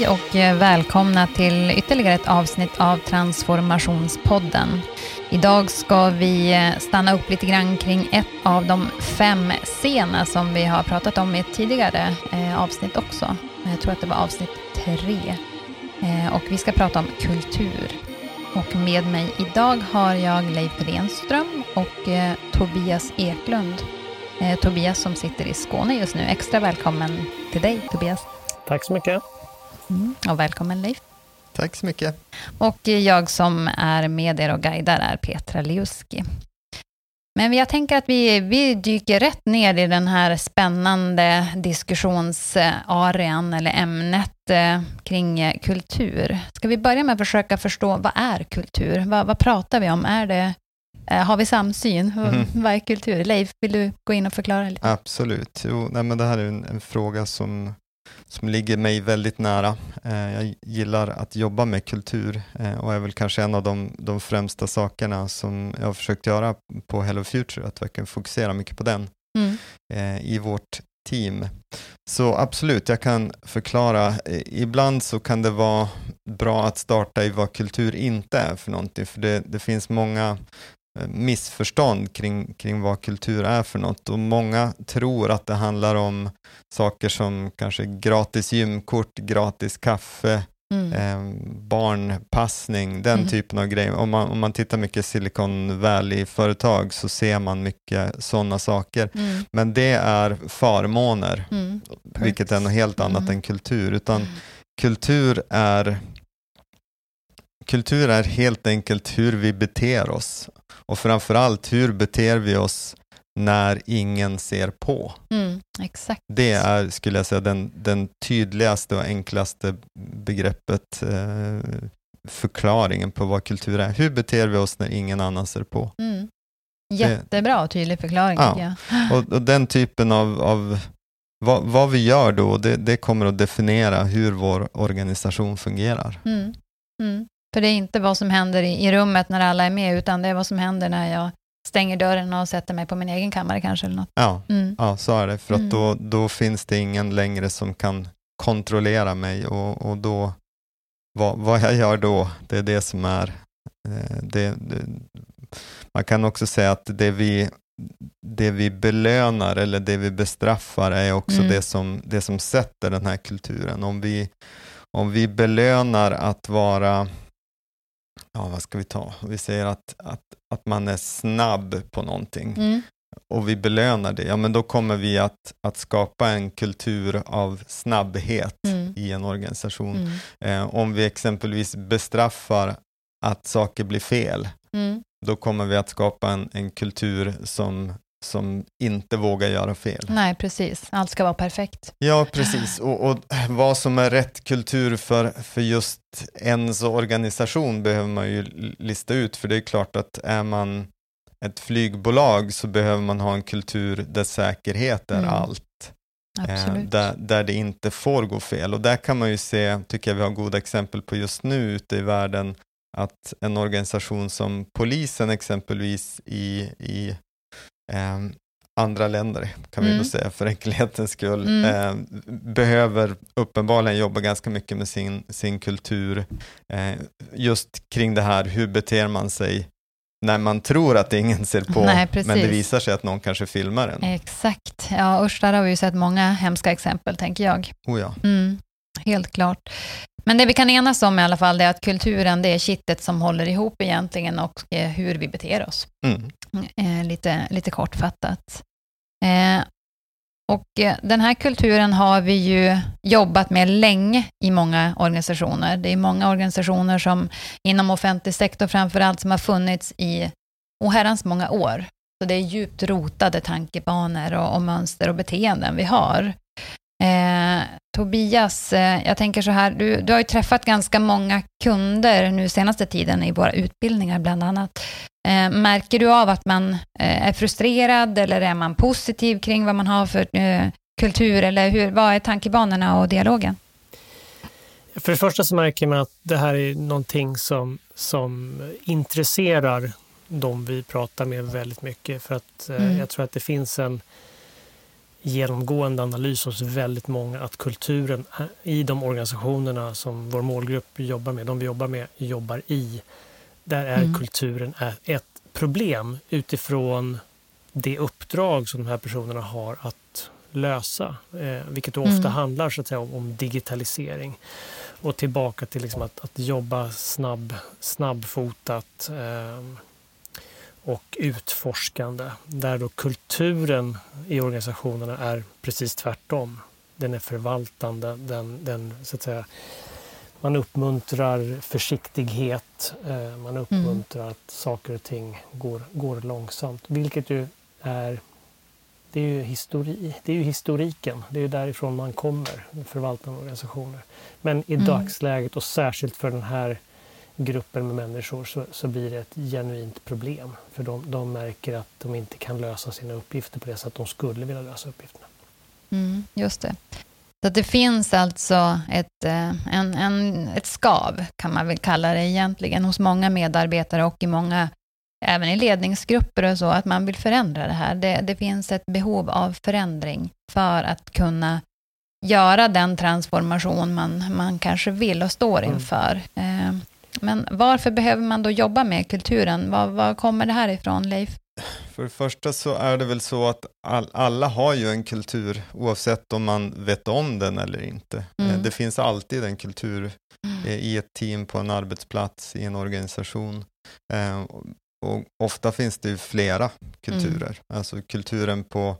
Hej och eh, välkomna till ytterligare ett avsnitt av Transformationspodden. Idag ska vi eh, stanna upp lite grann kring ett av de fem scener som vi har pratat om i ett tidigare eh, avsnitt också. Jag tror att det var avsnitt tre. Och vi ska prata om kultur. Och med mig idag har jag Leif Renström och Tobias Eklund. Tobias som sitter i Skåne just nu. Extra välkommen till dig Tobias. Tack så mycket. Mm, och välkommen Leif. Tack så mycket. Och jag som är med er och guidar är Petra Liuski. Men jag tänker att vi, vi dyker rätt ner i den här spännande diskussionsarean eller ämnet eh, kring kultur. Ska vi börja med att försöka förstå vad är kultur? Vad, vad pratar vi om? Är det, eh, har vi samsyn? Mm. Vad är kultur? Leif, vill du gå in och förklara lite? Absolut. Jo, nej, men det här är en, en fråga som som ligger mig väldigt nära. Eh, jag gillar att jobba med kultur eh, och är väl kanske en av de, de främsta sakerna som jag har försökt göra på Hello Future, att verkligen fokusera mycket på den mm. Eh, i vårt team. Så absolut, jag kan förklara. Ibland så kan det vara bra att starta i vad kultur inte är för någonting, för det, det finns många missförstånd kring, kring vad kultur är för något och många tror att det handlar om saker som kanske gratis gymkort, gratis kaffe, mm. eh, barnpassning, den mm. typen av grejer. Om man, om man tittar mycket Silicon Valley-företag så ser man mycket sådana saker. Mm. Men det är förmåner, mm. vilket är något helt annat mm. än kultur. Utan mm. kultur är Kultur är helt enkelt hur vi beter oss och framförallt hur beter vi oss när ingen ser på. Mm. Det är, skulle jag säga, den, den tydligaste och enklaste begreppet, eh, förklaringen på vad kultur är. Hur beter vi oss när ingen annan ser på? Mm. Jättebra och tydlig förklaring. Ja. Och, och, den typen av, av vad, vad, vi gör då, det, det, kommer att definiera hur vår organisation fungerar. Mm. Mm. För det är inte vad som händer i, i rummet när alla är med, utan det är vad som händer när jag stänger dörren och sätter mig på min egen kammare kanske. Eller något. Ja, mm. ja så är det. För att mm. då, då finns det ingen längre som kan kontrollera mig och, och då, vad, vad jag gör då, det är det som är eh, det, det, man kan också säga att det vi, det vi belönar eller det vi bestraffar är också mm. det, som, det som sätter den här kulturen. Om vi, om vi belönar att vara ja vad ska vi ta, vi säger att, att, att man är snabb på någonting mm. och vi belönar det, ja men då kommer vi att, att skapa en kultur av snabbhet mm. i en organisation. Mm. Eh, om vi exempelvis bestraffar att saker blir fel, mm. då kommer vi att skapa en, en kultur som som inte vågar göra fel. Nej, precis. Allt ska vara perfekt. Ja, precis. Och, och, vad som är rätt kultur för, för just ens organisation behöver man ju lista ut, för det är klart att är man ett flygbolag så behöver man ha en kultur där säkerhet är mm. allt. Eh, där, där det inte får gå fel. Och där kan man ju se, tycker jag vi har goda exempel på just nu ute i världen, att en organisation som polisen exempelvis i, i eh, andra länder, kan mm. vi då säga för enkelhetens skull, mm. eh, behöver uppenbarligen jobba ganska mycket med sin, sin kultur, eh, just kring det här, hur beter man sig när man tror att ingen ser på, Nej, men det visar sig att någon kanske filmar en. Exakt. Ja, usch, där har vi ju sett många hemska exempel, tänker jag. Oh ja. Mm, helt klart. Men det vi kan enas om i alla fall, är att kulturen, det är kittet som håller ihop egentligen och eh, hur vi beter oss. Mm. Eh, lite, lite kortfattat. Eh, och den här kulturen har vi ju jobbat med länge i många organisationer. Det är många organisationer som inom offentlig sektor framförallt som har funnits i oherrans många år. Så det är djupt rotade tankebanor och, och mönster och beteenden vi har. Tobias, eh, jag tänker så här, du, du har ju träffat ganska många kunder nu senaste tiden i våra utbildningar bland annat. Eh, märker du av att man eh, är frustrerad eller är man positiv kring vad man har för kultur eller hur, vad är tankebanorna och dialogen? För det första så märker man att det här är någonting som, som intresserar de vi pratar med väldigt mycket för att mm. jag tror att det finns en genomgående analys hos väldigt många att kulturen i de organisationerna som vår målgrupp jobbar med, de vi jobbar med, jobbar i, där är mm. kulturen ett problem utifrån det uppdrag som de här personerna har att lösa, eh, vilket ofta mm. handlar så att säga, om, om digitalisering. Och tillbaka till liksom att, att jobba snabb, snabbfotat eh, och utforskande. Där då kulturen i organisationerna är precis tvärtom. Den är förvaltande, den, den så att säga, man uppmuntrar försiktighet, eh, man uppmuntrar mm. att saker och ting går, går långsamt. Vilket ju är, det är ju, histori, det är ju historiken, det är ju därifrån man kommer, förvaltande organisationer. Men i mm. dagsläget och särskilt för den här gruppen med människor så, så blir det ett genuint problem. För de, de märker att de inte kan lösa sina uppgifter på det sätt de skulle vilja lösa uppgifterna. Mm, just det. Så det finns alltså ett, eh, en, en, ett skav, kan man väl kalla det egentligen, hos många medarbetare och i många, även i ledningsgrupper och så, att man vill förändra det här. Det, det finns ett behov av förändring för att kunna göra den transformation man, man kanske vill och står mm. inför. Mm. Men varför behöver man då jobba med kulturen? Var, var kommer det här ifrån, Leif? För det första så är det väl så att all, alla har ju en kultur, oavsett om man vet om den eller inte. Eh, mm. Det finns alltid en kultur mm. i ett team, på en arbetsplats, i en organisation. Eh, och ofta finns det ju flera kulturer. Mm. Alltså kulturen på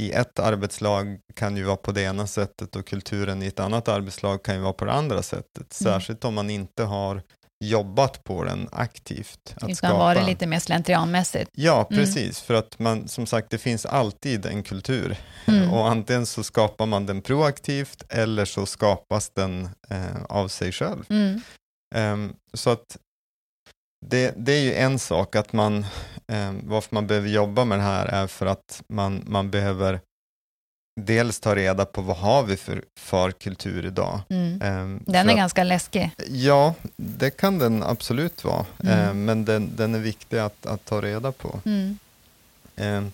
i ett arbetslag kan ju vara på det ena sättet och kulturen i ett annat arbetslag kan ju vara på det andra sättet. Mm. Särskilt om man inte har jobbat på den aktivt. Att Utan var det lite mer slentrianmässigt. Ja, mm. precis. Mm. För att man, som sagt, det finns alltid en kultur. Mm. Och antingen så skapar man den proaktivt eller så skapas den eh, av sig själv. Mm. Um, så att det, det, är ju en sak att man, um, varför man behöver jobba med det här är för att man, man behöver dels ta reda på vad har vi för, för kultur idag. Mm. Um, den är att, ganska läskig. Ja, det kan den absolut vara, mm. um, men den, den är viktig att, att ta reda på. Mm. Um,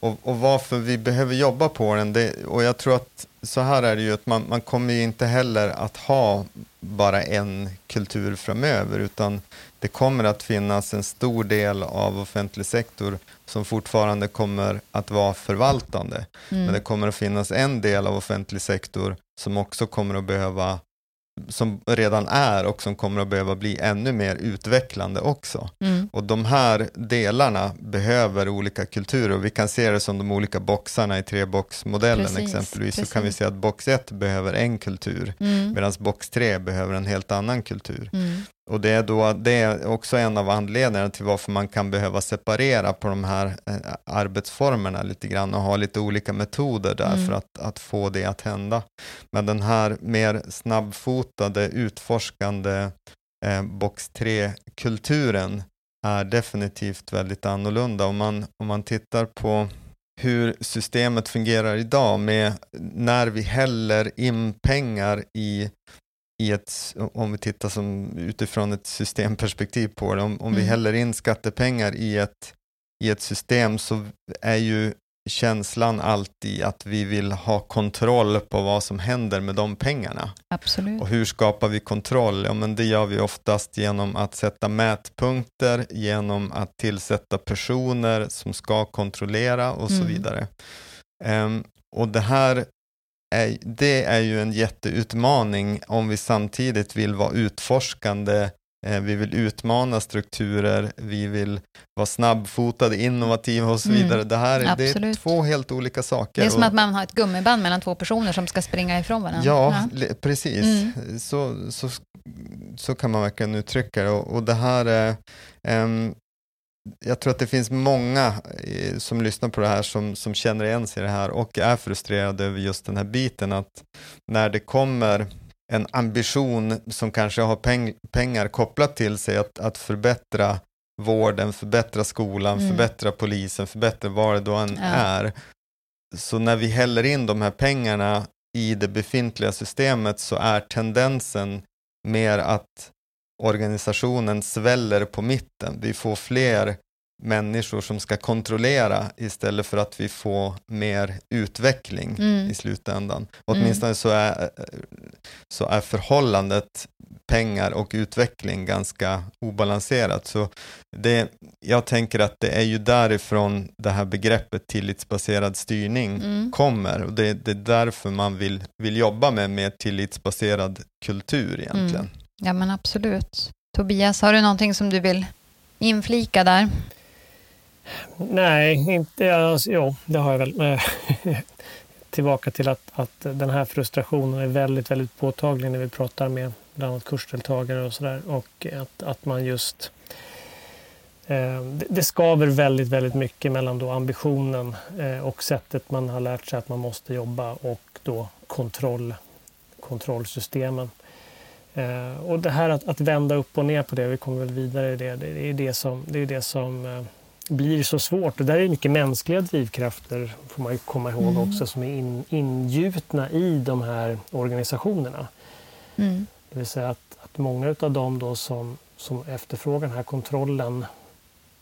och, och, varför vi behöver jobba på den, det, och jag tror att så här är det ju att man, man kommer ju inte heller att ha bara en kultur framöver, utan det kommer att finnas en stor del av offentlig sektor som fortfarande kommer att vara förvaltande. Mm. Men det kommer att finnas en del av offentlig sektor som också kommer att behöva som redan är och som kommer att behöva bli ännu mer utvecklande också. Mm. Och de här delarna behöver olika kulturer och vi kan se det som de olika boxarna i treboxmodellen exempelvis. Precis. Så kan vi se att box 1 behöver en kultur mm. medan box 3 behöver en helt annan kultur. Mm. Och det är, då, det är också en av anledningarna till varför man kan behöva separera på de här eh, arbetsformerna lite grann och ha lite olika metoder där mm. för att, att få det att hända. Men den här mer snabbfotade, utforskande eh, box 3-kulturen är definitivt väldigt annorlunda. Om man, om man tittar på hur systemet fungerar idag med när vi häller in pengar i i ett, om vi tittar som, utifrån ett systemperspektiv på det, om, om mm. vi häller in skattepengar i ett, i ett system så är ju känslan alltid att vi vill ha kontroll på vad som händer med de pengarna. Absolut. Och hur skapar vi kontroll? Ja, men det gör vi oftast genom att sätta mätpunkter, genom att tillsätta personer som ska kontrollera och mm. så vidare. Um, och det här är, det är ju en jätteutmaning om vi samtidigt vill vara utforskande, eh, vi vill utmana strukturer, vi vill vara snabbfotade, innovativa och så mm, vidare. Mm, det här det är två helt olika saker. Det är som att man har ett gummiband mellan två personer som ska springa ifrån varandra. Ja, ja. precis. Mm. Så, så, så kan man verkligen uttrycka det. Och, och det här är, um, jag tror att det finns många eh, som lyssnar på det här som, som känner igen sig i det här och är frustrerade över just den här biten att när det kommer en ambition som kanske har peng, pengar kopplat till sig att, att förbättra vården, förbättra skolan, mm. förbättra polisen, förbättra vad det då än ja. är. Så när vi häller in de här pengarna i det befintliga systemet så är tendensen mer att organisationen sväller på mitten. Vi får fler människor som ska kontrollera istället för att vi får mer utveckling mm. i slutändan. Åtminstone mm. så, är, så är förhållandet pengar och utveckling ganska obalanserat. Så det, jag tänker att det är ju därifrån det här begreppet tillitsbaserad styrning mm. kommer och det, det, är därför man vill, vill jobba med mer tillitsbaserad kultur egentligen. Ja men absolut. Tobias, har du någonting som du vill inflika där? Nej, inte, alltså, jo, det har jag väl. Eh, tillbaka till att, att den här frustrationen är väldigt, väldigt påtaglig när vi pratar med bland annat kursdeltagare och sådär. Och att, att man just... Eh, det, det skaver väldigt, väldigt mycket mellan då ambitionen eh, och sättet man har lärt sig att man måste jobba och då kontroll, kontrollsystemen. Eh, och det här att, att, vända upp och ner på det, vi kommer väl vidare i det, det är det som, det är det som eh, blir så svårt. Det där är mycket mänskliga drivkrafter, får man ju komma ihåg mm. också, som är in, ingjutna i de här organisationerna. Mm. Det vill säga att, att många av dem då som, som efterfrågar den här kontrollen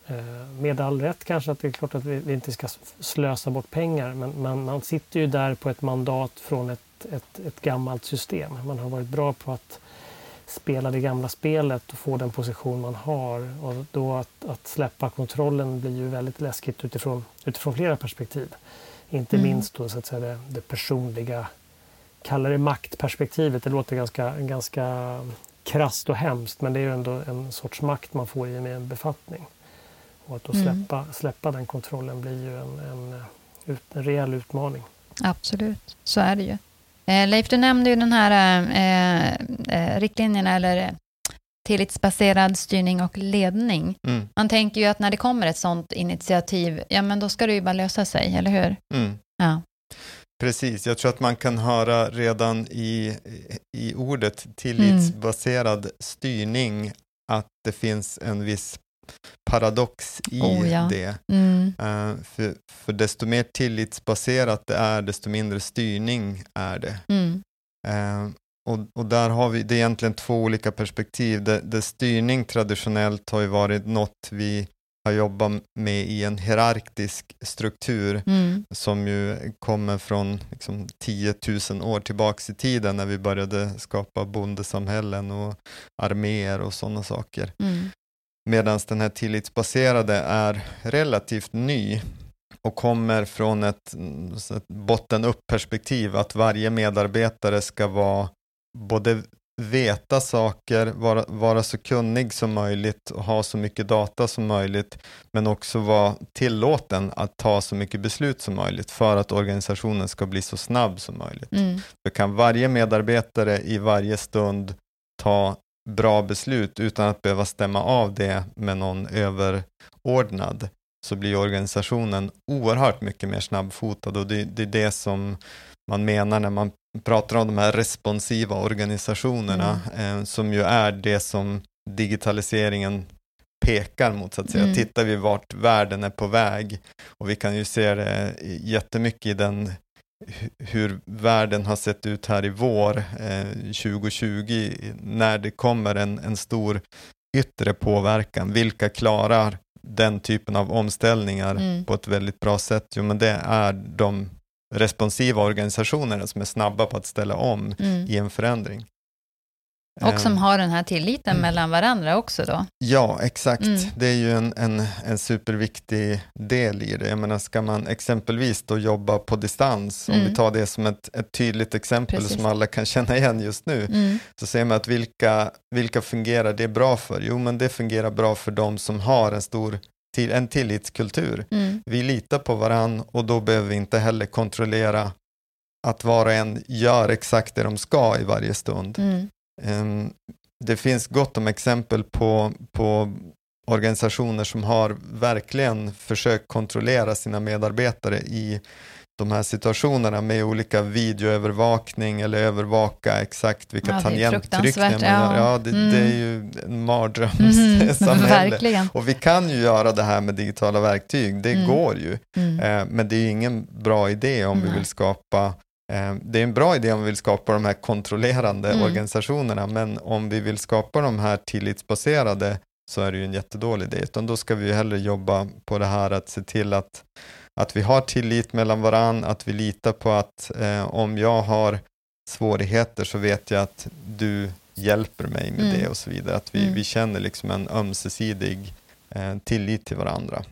eh, med all rätt kanske att det är klart att vi, vi inte ska slösa bort pengar men man, man sitter ju där på ett mandat från ett, ett, ett gammalt system. Man har varit bra på att spela det gamla spelet och få den position man har. Och då att, att släppa kontrollen blir ju väldigt läskigt utifrån, utifrån flera perspektiv. Inte mm. minst då så att säga det, det personliga, kalla det maktperspektivet. Det låter ganska, ganska krast och hemskt men det är ju ändå en sorts makt man får i med en befattning. Och att då mm. släppa, mm. släppa den kontrollen blir ju en, en, en rejäl utmaning. Absolut, så är det ju. Eh, Leif, du nämnde ju den här eh, eh, riktlinjerna eller tillitsbaserad styrning och ledning. Mm. Man tänker ju att när det kommer ett sådant initiativ, ja men då ska det ju bara lösa sig, eller hur? Mm. Ja. Precis, jag tror att man kan höra redan i, i ordet tillitsbaserad mm. styrning att det finns en viss paradox i oh, ja. det. Mm. Uh, för, för desto mer tillitsbaserat det är, desto mindre styrning är det. Mm. Uh, och, och, där har vi, det är egentligen två olika perspektiv. Det, det styrning traditionellt har ju varit något vi har jobbat med i en hierarkisk struktur mm. som ju kommer från liksom, 10 000 år tillbaks i tiden när vi började skapa bondesamhällen och arméer och sådana saker. Mm. Medan den här tillitsbaserade är relativt ny och kommer från ett, ett botten-upp-perspektiv, att varje medarbetare ska vara både veta saker, vara, vara så kunnig som möjligt och ha så mycket data som möjligt, men också vara tillåten att ta så mycket beslut som möjligt för att organisationen ska bli så snabb som möjligt. Mm. För kan varje medarbetare i varje stund ta bra beslut utan att behöva stämma av det med någon överordnad så blir organisationen oerhört mycket mer snabbfotad och det, det är det som man menar när man pratar om de här responsiva organisationerna mm. eh, som ju är det som digitaliseringen pekar mot så att säga. Mm. Tittar vi vart världen är på väg och vi kan ju se det jättemycket i den hur världen har sett ut här i vår eh, 2020 när det kommer en, en stor yttre påverkan. Vilka klarar den typen av omställningar mm. på ett väldigt bra sätt? Jo, men det är de responsiva organisationerna som är snabba på att ställa om mm. i en förändring. Och som ehm. har den här tilliten mm. mellan varandra också då? Ja, exakt. Mm. Det är ju en, en, en superviktig del i det. Jag menar, ska man exempelvis då jobba på distans, mm. om vi mm. tar det som ett, ett tydligt exempel Precis. som alla kan känna igen just nu, mm. så ser man att vilka, vilka fungerar det bra för? Jo, men det fungerar bra för de som har en stor till, en tillitskultur. Mm. Vi litar på varandra och då behöver vi inte heller kontrollera att var och en gör exakt det de ska i varje stund. Mm. Ehm, det finns gott om exempel på, på organisationer som har verkligen försökt kontrollera sina medarbetare i de här situationerna med olika videoövervakning eller övervaka exakt vilka ja, tangenttryckningar man gör. Ja, det, mm. det, är ju en mardrömssamhälle. Mm, och vi kan ju göra det här med digitala verktyg, det mm. går ju. Mm. Eh, men det är ingen bra idé om vi vill skapa det är en bra idé om vi vill skapa de här kontrollerande mm. organisationerna, men om vi vill skapa de här tillitsbaserade så är det ju en jättedålig idé, utan då ska vi hellre jobba på det här att se till att, att vi har tillit mellan varandra, att vi litar på att eh, om jag har svårigheter så vet jag att du hjälper mig med mm. det och så vidare. Att vi, mm. vi känner liksom en ömsesidig eh, tillit till varandra.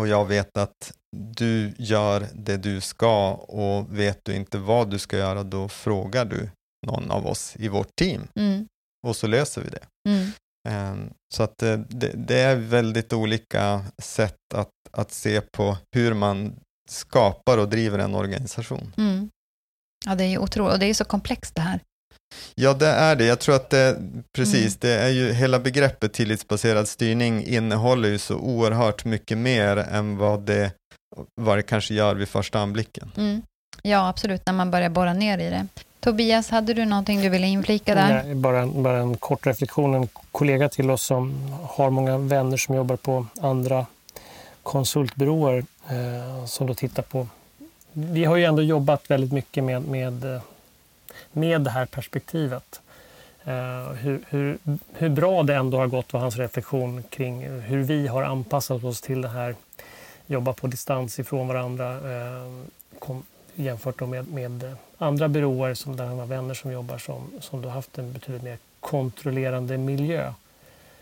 Och jag vet att du gör det du ska och vet du inte vad du ska göra, då frågar du någon av oss i vårt team. Mm. Och så löser vi det. Mm. Um, så att det, det, det, är väldigt olika sätt att, att se på hur man skapar och driver en organisation. Mm. Ja, det är ju otroligt. Och det är så komplext det här. Ja, det är det. Jag tror att det, precis, mm. det är ju hela begreppet tillitsbaserad styrning innehåller ju så oerhört mycket mer än vad det, vad det kanske gör vid första anblicken. Mm. Ja, absolut, när man börjar borra ner i det. Tobias, hade du någonting du ville inflika där? Nej, bara, bara en kort reflektion. En kollega till oss som har många vänner som jobbar på andra konsultbyråer eh, som då tittar på... Vi har ju ändå jobbat väldigt mycket med, med eh, med det här perspektivet. Uh, hur, hur, hur, bra det ändå har gått var hans reflektion kring hur vi har anpassat oss till det här, jobba på distans ifrån varandra uh, kom, jämfört med, med andra byråer som där han har vänner som jobbar som, som då haft en betydligt mer kontrollerande miljö.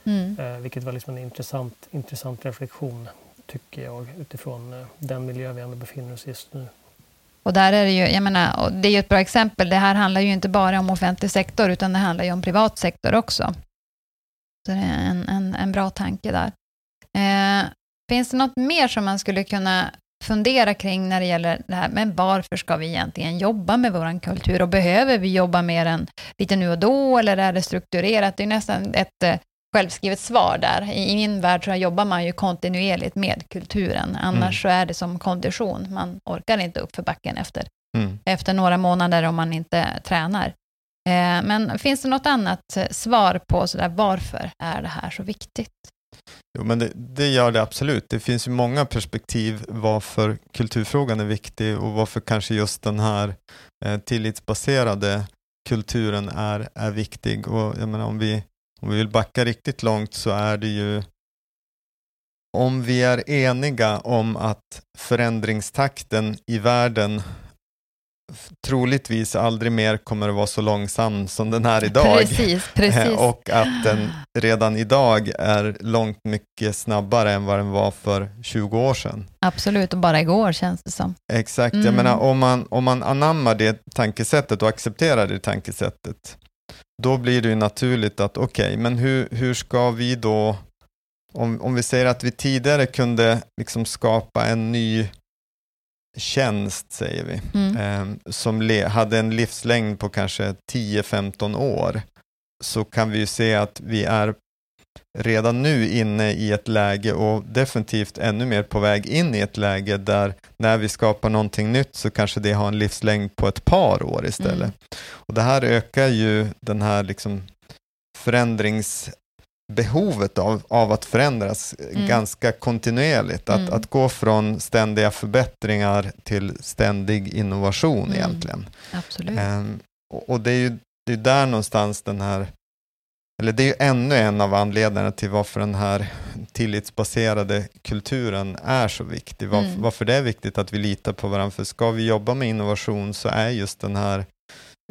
Mm. Uh, vilket var liksom en intressant, intressant reflektion tycker jag utifrån den miljö vi ändå befinner oss i just nu. Och där är det ju, jag menar, det är ju ett bra exempel. Det här handlar ju inte bara om offentlig sektor, utan det handlar ju om privat sektor också. Så det är en, en, en bra tanke där. Eh, finns det något mer som man skulle kunna fundera kring när det gäller det här, men varför ska vi egentligen jobba med vår kultur och behöver vi jobba mer än lite nu och då eller är det strukturerat? Det är nästan ett eh, självskrivet svar där. I min värld så jobbar man ju kontinuerligt med kulturen, annars mm. så är det som kondition. Man orkar inte upp för backen efter, mm. efter några månader om man inte tränar. Eh, men finns det något annat svar på sådär, varför är det här så viktigt? Jo, men det, det, gör det absolut. Det finns ju många perspektiv varför kulturfrågan är viktig och varför kanske just den här eh, tillitsbaserade kulturen är, är viktig. Och jag menar, om vi om vi vill backa riktigt långt så är det ju om vi är eniga om att förändringstakten i världen troligtvis aldrig mer kommer att vara så långsam som den är idag. Precis, precis. Och att den redan idag är långt mycket snabbare än vad den var för 20 år sedan. Absolut, och bara igår känns det som. Exakt, mm. jag menar om man, om man anammar det tankesättet och accepterar det tankesättet då blir det ju naturligt att okej, okay, men hur, hur ska vi då, om, om vi säger att vi tidigare kunde liksom skapa en ny tjänst, säger vi, mm. eh, som hade en livslängd på kanske 10-15 år, så kan vi ju se att vi är redan nu inne i ett läge och definitivt ännu mer på väg in i ett läge där när vi skapar någonting nytt så kanske det har en livslängd på ett par år istället. Mm. Och Det här ökar ju den här liksom förändringsbehovet av, av att förändras mm. ganska kontinuerligt. Att, mm. att gå från ständiga förbättringar till ständig innovation mm. egentligen. Absolut. Um, och, och, det är ju det är där någonstans den här eller det är ju ännu en av anledningarna till varför den här tillitsbaserade kulturen är så viktig. Varför, mm. varför det är viktigt att vi litar på varandra. För ska vi jobba med innovation så är just den här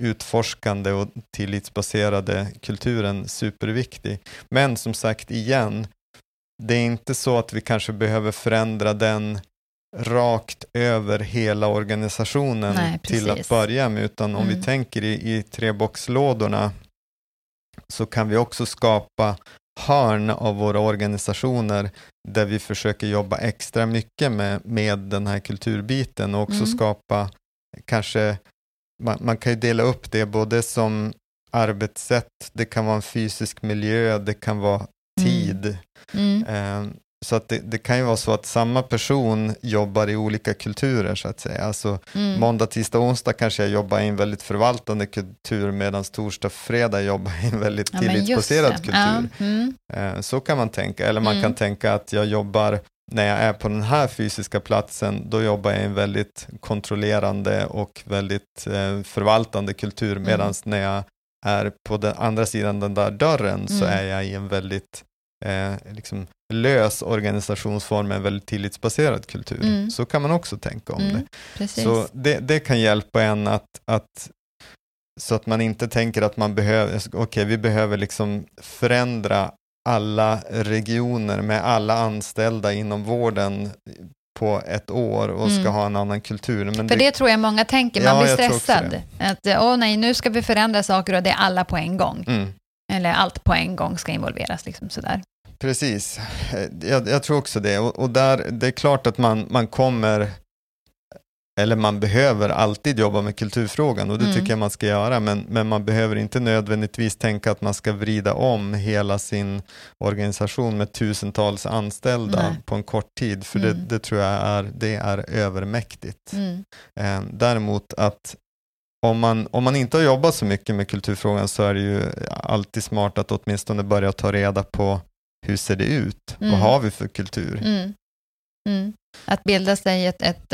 utforskande och tillitsbaserade kulturen superviktig. Men som sagt igen, det är inte så att vi kanske behöver förändra den rakt över hela organisationen Nej, till att börja med, utan om mm. vi tänker i, i treboxlådorna så kan vi också skapa hörn av våra organisationer där vi försöker jobba extra mycket med, med den här kulturbiten och också mm. skapa kanske, man, man, kan ju dela upp det både som arbetssätt, det kan vara en fysisk miljö, det kan vara mm. tid. Mm. Mm. Så att det, det, kan ju vara så att samma person jobbar i olika kulturer så att säga. Alltså mm. måndag, tisdag, onsdag kanske jag jobbar i en väldigt förvaltande kultur medan torsdag, fredag jobbar i en väldigt ja, tillitsbaserad kultur. Ja. Mm. Eh, så kan man tänka. Eller man mm. kan tänka att jag jobbar när jag är på den här fysiska platsen, då jobbar jag i en väldigt kontrollerande och väldigt eh, förvaltande kultur, medan mm. när jag är på den andra sidan den där dörren så mm. är jag i en väldigt eh, liksom lös organisationsform med en väldigt tillitsbaserad kultur. Mm. Så kan man också tänka om mm. det. Precis. Så det, det, kan hjälpa en att, att så att man inte tänker att man behöver, okej okay, vi behöver liksom förändra alla regioner med alla anställda inom vården på ett år och ska mm. ha en annan kultur. Men För det, det, tror jag många tänker, man ja, blir stressad. Att, åh nej, nu ska vi förändra saker och det är alla på en gång. Mm. Eller allt på en gång ska involveras. Liksom sådär. Precis, jag, jag, tror också det. Och, och, där, det är klart att man, man kommer eller man behöver alltid jobba med kulturfrågan och det mm. tycker jag man ska göra, men, men man behöver inte nödvändigtvis tänka att man ska vrida om hela sin organisation med tusentals anställda Nej. på en kort tid, för mm. det, det, tror jag är, det är övermäktigt. Mm. Eh, däremot att om man, om man inte har jobbat så mycket med kulturfrågan så är det ju alltid smart att åtminstone börja ta reda på hur ser det ut? Vad mm. har vi för kultur? Mm. Mm. Att bilda sig ett, ett, ett,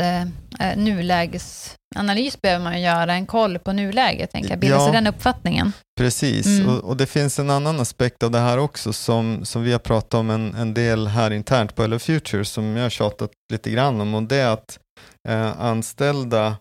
eh, ett nulägesanalys behöver man göra, en koll på nuläget, tänker jag. bilda ja, sig den uppfattningen. Precis, mm. och, och, det finns en annan aspekt av det här också som, som vi har pratat om en, en del här internt på Hello Future som jag har tjatat lite grann om och det är att eh, anställda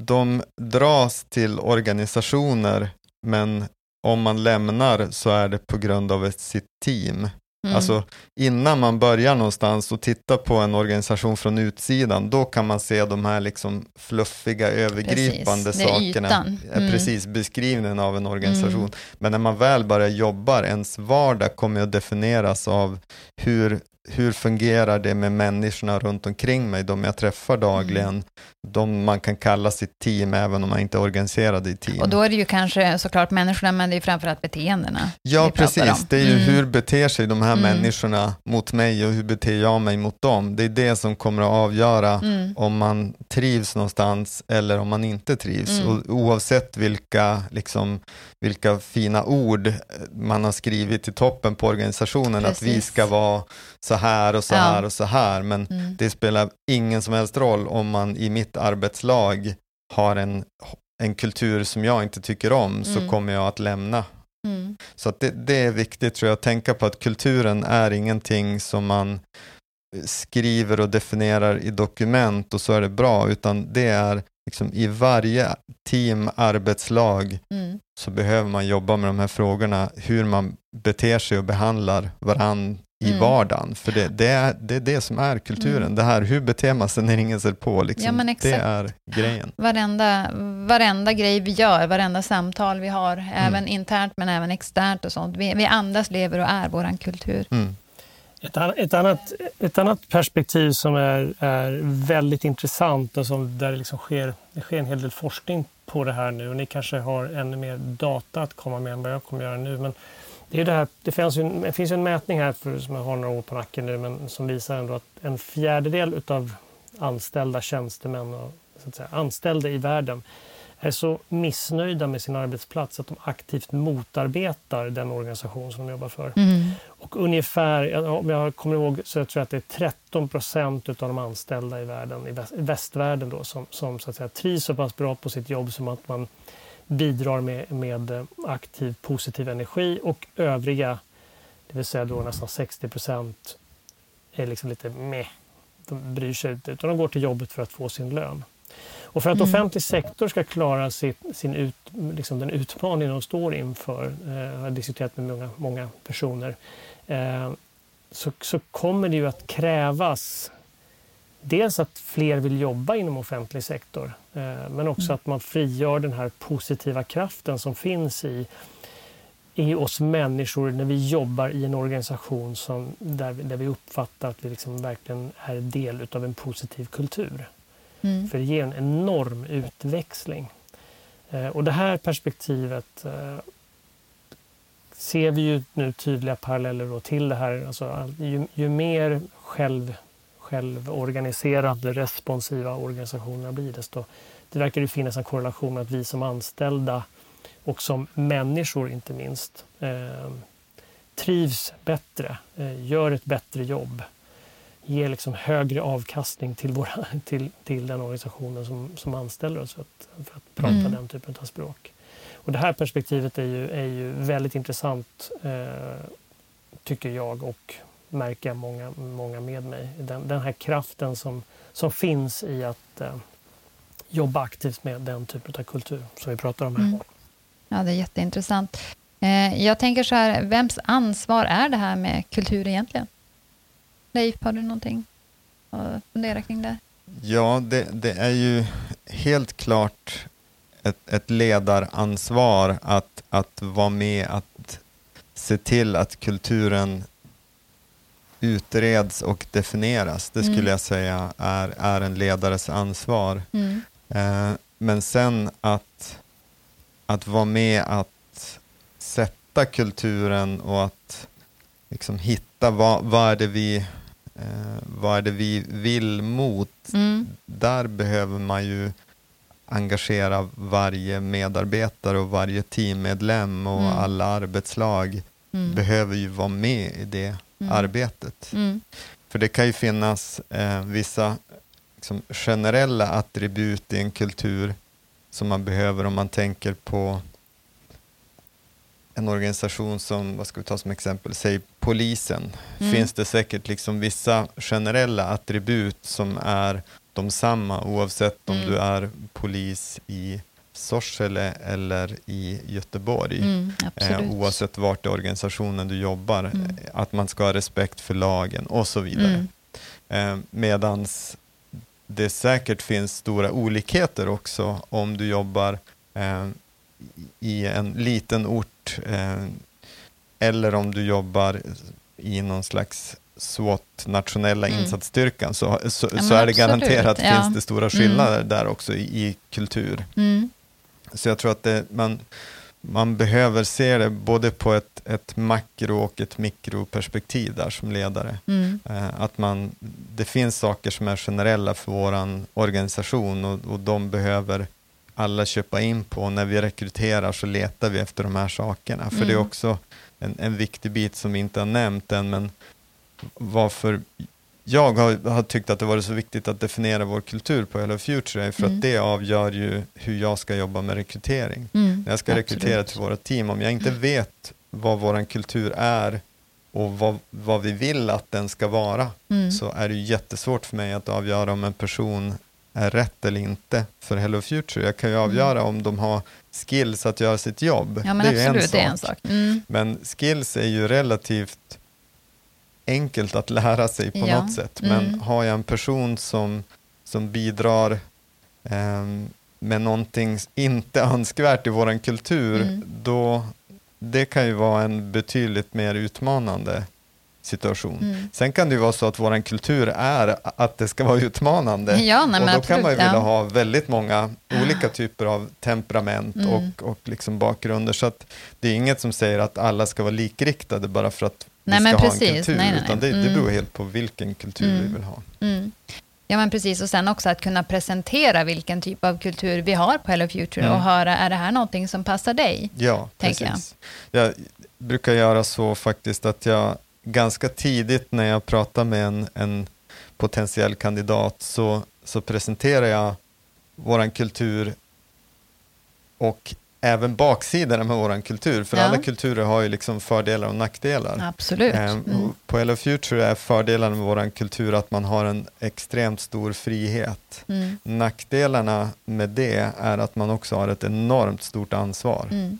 de dras till organisationer men om man lämnar så är det på grund av ett, sitt team. Mm. Alltså innan man börjar någonstans och tittar på en organisation från utsidan, då kan man se de här liksom fluffiga, övergripande precis. sakerna. Mm. Precis, beskrivningen av en organisation. Mm. Men när man väl börjar jobba, ens vardag kommer att definieras av hur hur fungerar det med människorna runt omkring mig, de jag träffar dagligen, mm. de man kan kalla sitt team även om man inte är organiserad i team. Och då är det ju kanske såklart människorna, men det är framförallt beteendena. Ja, precis. Det är ju mm. hur beter sig de här mm. människorna mot mig och hur beter jag mig mot dem. Det är det som kommer att avgöra mm. om man trivs någonstans eller om man inte trivs. Mm. Och oavsett vilka, liksom, vilka fina ord man har skrivit i toppen på organisationen, precis. att vi ska vara så här och så ja. här och så här, men mm. det spelar ingen som helst roll om man i mitt arbetslag har en, en kultur som jag inte tycker om, mm. så kommer jag att lämna. Mm. Så det, det, är viktigt tror jag, att tänka på att kulturen är ingenting som man skriver och definierar i dokument och så är det bra, utan det är liksom i varje team, arbetslag, mm. så behöver man jobba med de här frågorna, hur man beter sig och behandlar varandra i mm. vardagen. För det, det, är, det är det som är kulturen. Mm. Det här, hur beter man sig när ingen ser på? Liksom, ja, det är grejen. Varenda, varenda grej vi gör, varenda samtal vi har, mm. även internt men även externt och sånt. Vi, vi andas, lever och är vår kultur. Mm. Ett, ett, annat, ett annat perspektiv som är, är väldigt intressant och som där det, liksom sker, det sker en hel del forskning på det här nu och ni kanske har ännu mer data att komma med än vad jag kommer göra nu. Men det, är det, här, det, finns ju, det finns en mätning här för, som jag har några år på nacken nu men som visar ändå att en fjärdedel av anställda tjänstemän och så att säga, anställda i världen är så missnöjda med sin arbetsplats att de aktivt motarbetar den organisation som de jobbar för. Mm. Och ungefär, om jag kommer ihåg, så jag tror jag att det är 13 procent av de anställda i världen, i västvärlden då, som, som så att säga, trivs så pass bra på sitt jobb som att man bidrar med, med aktiv positiv energi och övriga, det vill säga då nästan 60 procent, är liksom lite meh. De bryr sig inte, utan de går till jobbet för att få sin lön. Och för att mm. offentlig sektor ska klara sitt, sin ut, liksom den utmaning de står inför, eh, jag har diskuterat med många, många personer, eh, så, så kommer det ju att krävas dels att fler vill jobba inom offentlig sektor, eh, men också mm. att man frigör den här positiva kraften som finns i, i oss människor när vi jobbar i en organisation som, där, vi, där vi uppfattar att vi liksom verkligen är del av en positiv kultur. Mm. För det ger en enorm utväxling. Eh, och det här perspektivet eh, ser vi ju nu tydliga paralleller till det här. Alltså, ju, ju mer själv självorganiserade, responsiva organisationerna blir, desto det verkar ju finnas en korrelation med att vi som anställda och som människor inte minst eh, trivs bättre, eh, gör ett bättre jobb, ger liksom högre avkastning till, våra, till, till den organisationen som, som anställer oss för att, för att prata mm. den typen av språk. Och det här perspektivet är ju, är ju väldigt intressant eh, tycker jag och märker många, många med mig. Den, den här kraften som, som finns i att eh, jobba aktivt med den typen av kultur som vi pratar om här. Mm. Ja, det är jätteintressant. Eh, jag tänker så här, vems ansvar är det här med kultur egentligen? Leif, har du någonting att fundera kring det? Ja, det, det är ju helt klart ett, ett ledaransvar att, att vara med, att se till att kulturen utreds och definieras. Det skulle mm. jag säga är, är en ledares ansvar. Mm. Eh, men sen att, att vara med att sätta kulturen och att liksom hitta vad, vad, är det vi, eh, vad är det vi vill mot. Mm. Där behöver man ju engagera varje medarbetare och varje teammedlem och mm. alla arbetslag mm. behöver ju vara med i det mm. arbetet. Mm. För det kan ju finnas eh, vissa liksom, generella attribut i en kultur som man behöver om man tänker på en organisation som, vad ska vi ta som exempel, säg polisen, mm. finns det säkert liksom vissa generella attribut som är de samma oavsett om mm. du är polis i Sorsele eller i Göteborg. Mm, eh, oavsett vart i organisationen du jobbar. Mm. Att man ska ha respekt för lagen och så vidare. Mm. Eh, medans det säkert finns stora olikheter också om du jobbar eh, i en liten ort eh, eller om du jobbar i någon slags SWAT, nationella mm. insatsstyrkan, så, så, ja, så är det garanterat ja. finns det stora skillnader mm. där också i, i kultur. Mm. Så jag tror att det, man, man behöver se det både på ett, ett makro och ett mikroperspektiv där som ledare. Mm. Eh, att man, det finns saker som är generella för vår organisation och, och de behöver alla köpa in på. När vi rekryterar så letar vi efter de här sakerna. För mm. det är mm. också en, en viktig bit som vi inte har nämnt än, men varför jag har, har, tyckt att det varit så viktigt att definiera vår kultur på Hello Future, för mm. att det avgör ju hur jag ska jobba med rekrytering. Mm, När jag ska absolut. rekrytera till våra team, om jag inte vet vad vår kultur är och vad, vad vi vill att den ska vara, mm. så är det jättesvårt för mig att avgöra om en person är rätt eller inte för Hello Future. Jag kan ju mm. avgöra om de har skills att göra sitt jobb. Ja, det är absolut, en sak. En sak. Mm. Men skills är ju relativt enkelt att lära sig på ja. något sätt. Men mm. har jag en person som, som bidrar eh, med någonting inte önskvärt i vår kultur, mm. då det kan ju vara en betydligt mer utmanande situation. Mm. Sen kan det ju vara så att vår kultur är att det ska vara utmanande. Ja, nej, och då absolut, kan man ju vilja ja. ha väldigt många olika typer av temperament mm. och, och liksom bakgrunder. Så att det är inget som säger att alla ska vara likriktade bara för att nej, vi ska ha precis. en kultur, nej, nej, utan det, mm. det beror helt på vilken kultur mm. vi vill ha. Mm. Ja, men precis. Och sen också att kunna presentera vilken typ av kultur vi har på Hello Future mm. och höra, är det här någonting som passar dig? Ja, precis. Jag. jag brukar göra så faktiskt att jag ganska tidigt när jag pratar med en, en potentiell kandidat så, så presenterar jag vår kultur och även baksidorna med vår kultur. För ja. alla kulturer har ju liksom fördelar och nackdelar. Absolut. Ehm, mm. På Hello Future är fördelarna med vår kultur att man har en extremt stor frihet. Mm. Nackdelarna med det är att man också har ett enormt stort ansvar. Mm.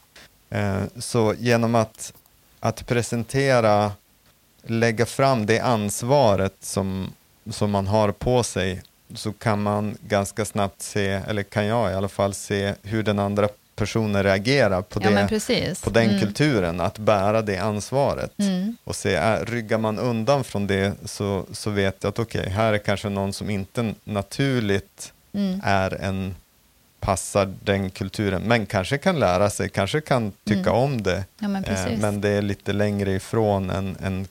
Ehm, så genom att, att presentera, lägga fram det ansvaret som, som man har på sig så kan man ganska snabbt se, eller kan jag i alla fall se hur den andra personer reagerar på, det, ja, på den mm. kulturen, att bära det ansvaret. Mm. Och se, är, ryggar man undan från det så, så vet jag att okej, okay, här är kanske någon som inte naturligt mm. är en passar den kulturen, men kanske kan lära sig, kanske kan tycka mm. om det, ja, men, eh, men, det är lite längre ifrån en, en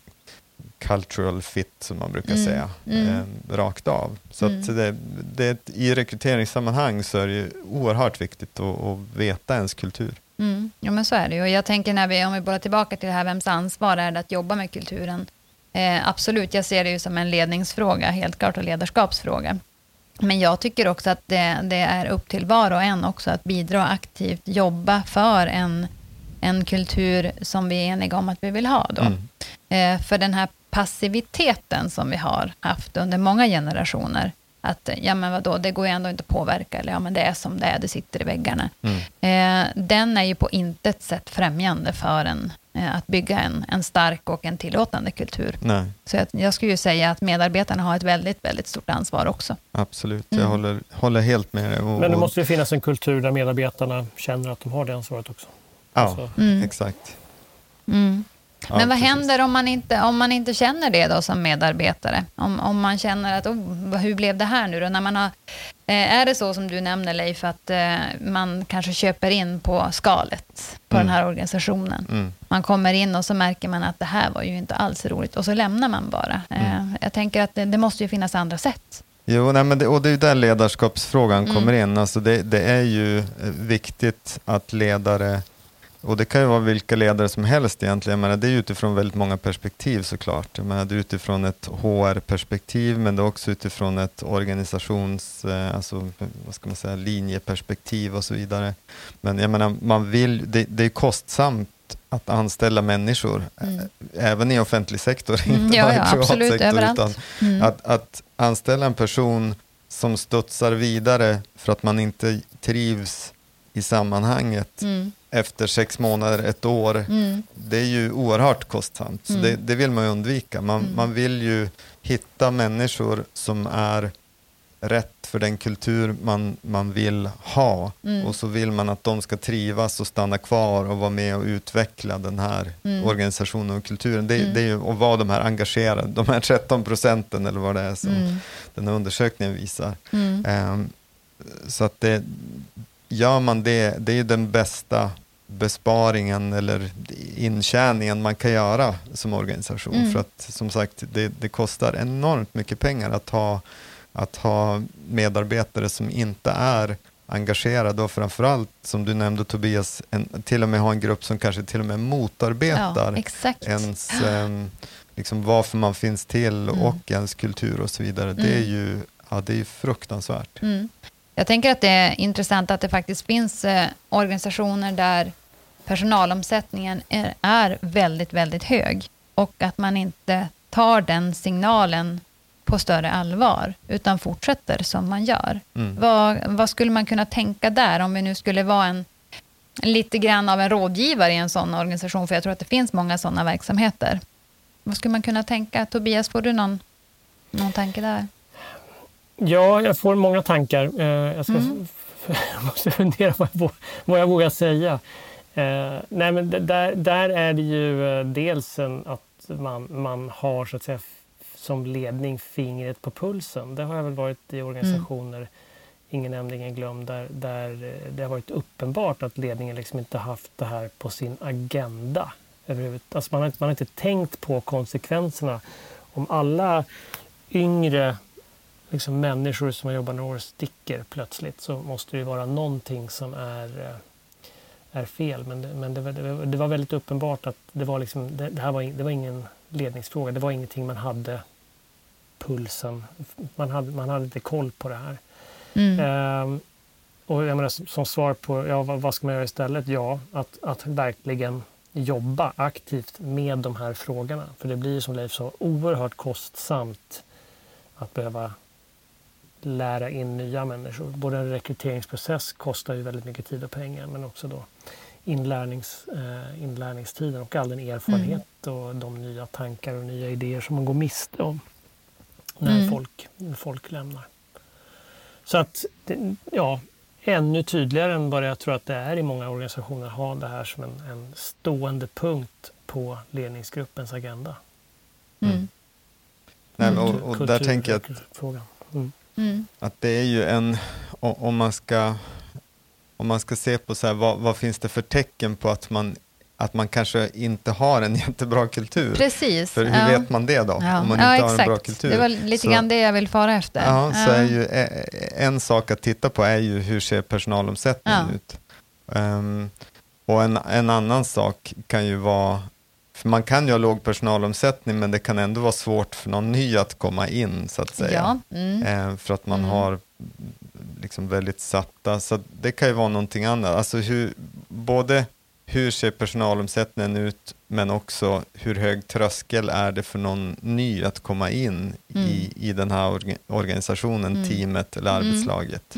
cultural fit som man brukar mm. säga, mm. Eh, rakt av. Så mm. det, det, i rekryteringssammanhang så är det oerhört viktigt att, att veta ens kultur. Mm. Ja men så är det ju. Och jag tänker när vi, om vi bollar tillbaka till det här, vems ansvar är det att jobba med kulturen? Eh, absolut, jag ser det ju som en ledningsfråga, helt klart, och ledarskapsfråga. Men jag tycker också att det, det, är upp till var och en också att bidra aktivt, jobba för en, en kultur som vi är eniga om att vi vill ha. Då. Mm. Eh, för den här passiviteten som vi har haft under många generationer, att ja men vadå, det går ju ändå inte att påverka, eller ja men det är som det är, det sitter i väggarna. Mm. Eh, den är ju på intet sätt främjande för en, eh, att bygga en, en stark och en tillåtande kultur. Nej. Så jag, jag, skulle ju säga att medarbetarna har ett väldigt, väldigt stort ansvar också. Absolut, mm. jag håller, håller helt med dig. Men det måste ju finnas en kultur där medarbetarna känner att de har det ansvaret också. Ja, alltså. mm. exakt. Mm. Ja, Men vad precis. händer om man, inte, om man inte känner det då som medarbetare? Om, om man känner att, oh, hur blev det här nu då? När man har, eh, är det så som du nämner Leif, att eh, man kanske köper in på skalet på mm. den här organisationen? Mm. Man kommer in och så märker man att det här var ju inte alls roligt och så lämnar man bara. Eh, mm. Jag tänker att det, det, måste ju finnas andra sätt. Jo, nej, men det, och det är ju där ledarskapsfrågan mm. kommer in. Alltså det, det är ju viktigt att ledare och det kan ju vara vilka ledare som helst egentligen. Jag det är utifrån väldigt många perspektiv såklart. Menar, det är utifrån ett HR-perspektiv men det är också utifrån ett organisations, eh, alltså, vad ska man säga, linjeperspektiv och så vidare. Men jag menar, man vill, det, det är kostsamt att anställa människor, mm. även i offentlig sektor, mm, inte ja, bara i privat absolut, sektor. Överallt. Utan mm. att, att anställa en person som studsar vidare för att man inte trivs i sammanhanget mm. efter sex månader, ett år. Mm. Det är ju oerhört kostsamt, så mm. det, det, vill man ju undvika. Man, mm. man vill ju hitta människor som är rätt för den kultur man, man vill ha mm. och så vill man att de ska trivas och stanna kvar och vara med och utveckla den här mm. organisationen och kulturen. Det, det är ju att vara de här engagerade, de här 13 procenten eller vad det är som den här undersökningen visar. Um, så att det, gör man det, det är den bästa besparingen eller intjäningen man kan göra som organisation. Mm. För att som sagt, det, det, kostar enormt mycket pengar att ha, att ha medarbetare som inte är engagerade och framförallt, som du nämnde Tobias, en, till och med ha en grupp som kanske till och med motarbetar ja, ens eh, liksom varför man finns till mm. och ens kultur och så vidare. Mm. Det är ju ja, det är fruktansvärt. Mm. Jag tänker att det är intressant att det faktiskt finns eh, organisationer där personalomsättningen är, är, väldigt, väldigt hög och att man inte tar den signalen på större allvar, utan fortsätter som man gör. Mm. Vad, vad, skulle man kunna tänka där, om vi nu skulle vara en lite grann av en rådgivare i en sån organisation, för jag tror att det finns många sådana verksamheter. Vad skulle man kunna tänka? Tobias, får du någon, någon tanke där? Ja, jag får många tankar. Eh, jag ska, mm. måste fundera på vad jag vågar säga. Eh, nej, men där, där är det ju eh, dels att man, man har så att säga som ledning fingret på pulsen. Det har jag väl varit i organisationer, mm. ingen nämnd, ingen glömd, där, där det har varit uppenbart att ledningen liksom inte haft det här på sin agenda. Alltså man, har, man har inte tänkt på konsekvenserna. Om alla yngre liksom människor som har jobbat några år sticker plötsligt så måste det vara någonting som är, eh, är fel. Men, det, men det, det, var väldigt uppenbart att det var, liksom, det, det, här var, det var ingen ledningsfråga. Det var ingenting man hade pulsen. Man hade, man hade inte koll på det här. Mm. Ehm, och jag menar, som svar på ja, vad, vad ska man göra istället? Ja, att, att verkligen jobba aktivt med de här frågorna. För det blir som Leif sa oerhört kostsamt att behöva lära in nya människor. Både en rekryteringsprocess kostar ju väldigt mycket tid och pengar men också då inlärnings, eh, inlärningstiden och all den erfarenhet mm. och de nya tankar och nya idéer som man går miste om när, mm. folk, när folk lämnar. Så att, ja, ännu tydligare än vad jag tror att det är i många organisationer, ha det här som en, en stående punkt på ledningsgruppens agenda. Mm. Nej, och, och där tänker jag att, mm. Mm. Att det är ju en, om man ska, om man ska se på så här, vad, vad, finns det för tecken på att man, att man kanske inte har en jättebra kultur? Precis. För hur ja. vet man det då? Ja. Om man ja, inte exakt. har en bra kultur. Det var lite så, grann det jag vill fara efter. Ja, så är ju en sak att titta på är ju hur ser personalomsättningen ut? Um, och en, en annan sak kan ju vara för man kan ju ha låg personalomsättning men det kan ändå vara svårt för någon ny att komma in så att säga. Ja. Mm. Eh, för att man mm. har liksom väldigt satta, så det kan ju vara någonting annat. Alltså hur, både hur ser personalomsättningen ut, men också hur hög tröskel är det för någon ny att komma in mm. i, i den här orga, organisationen, mm. teamet eller mm. arbetslaget.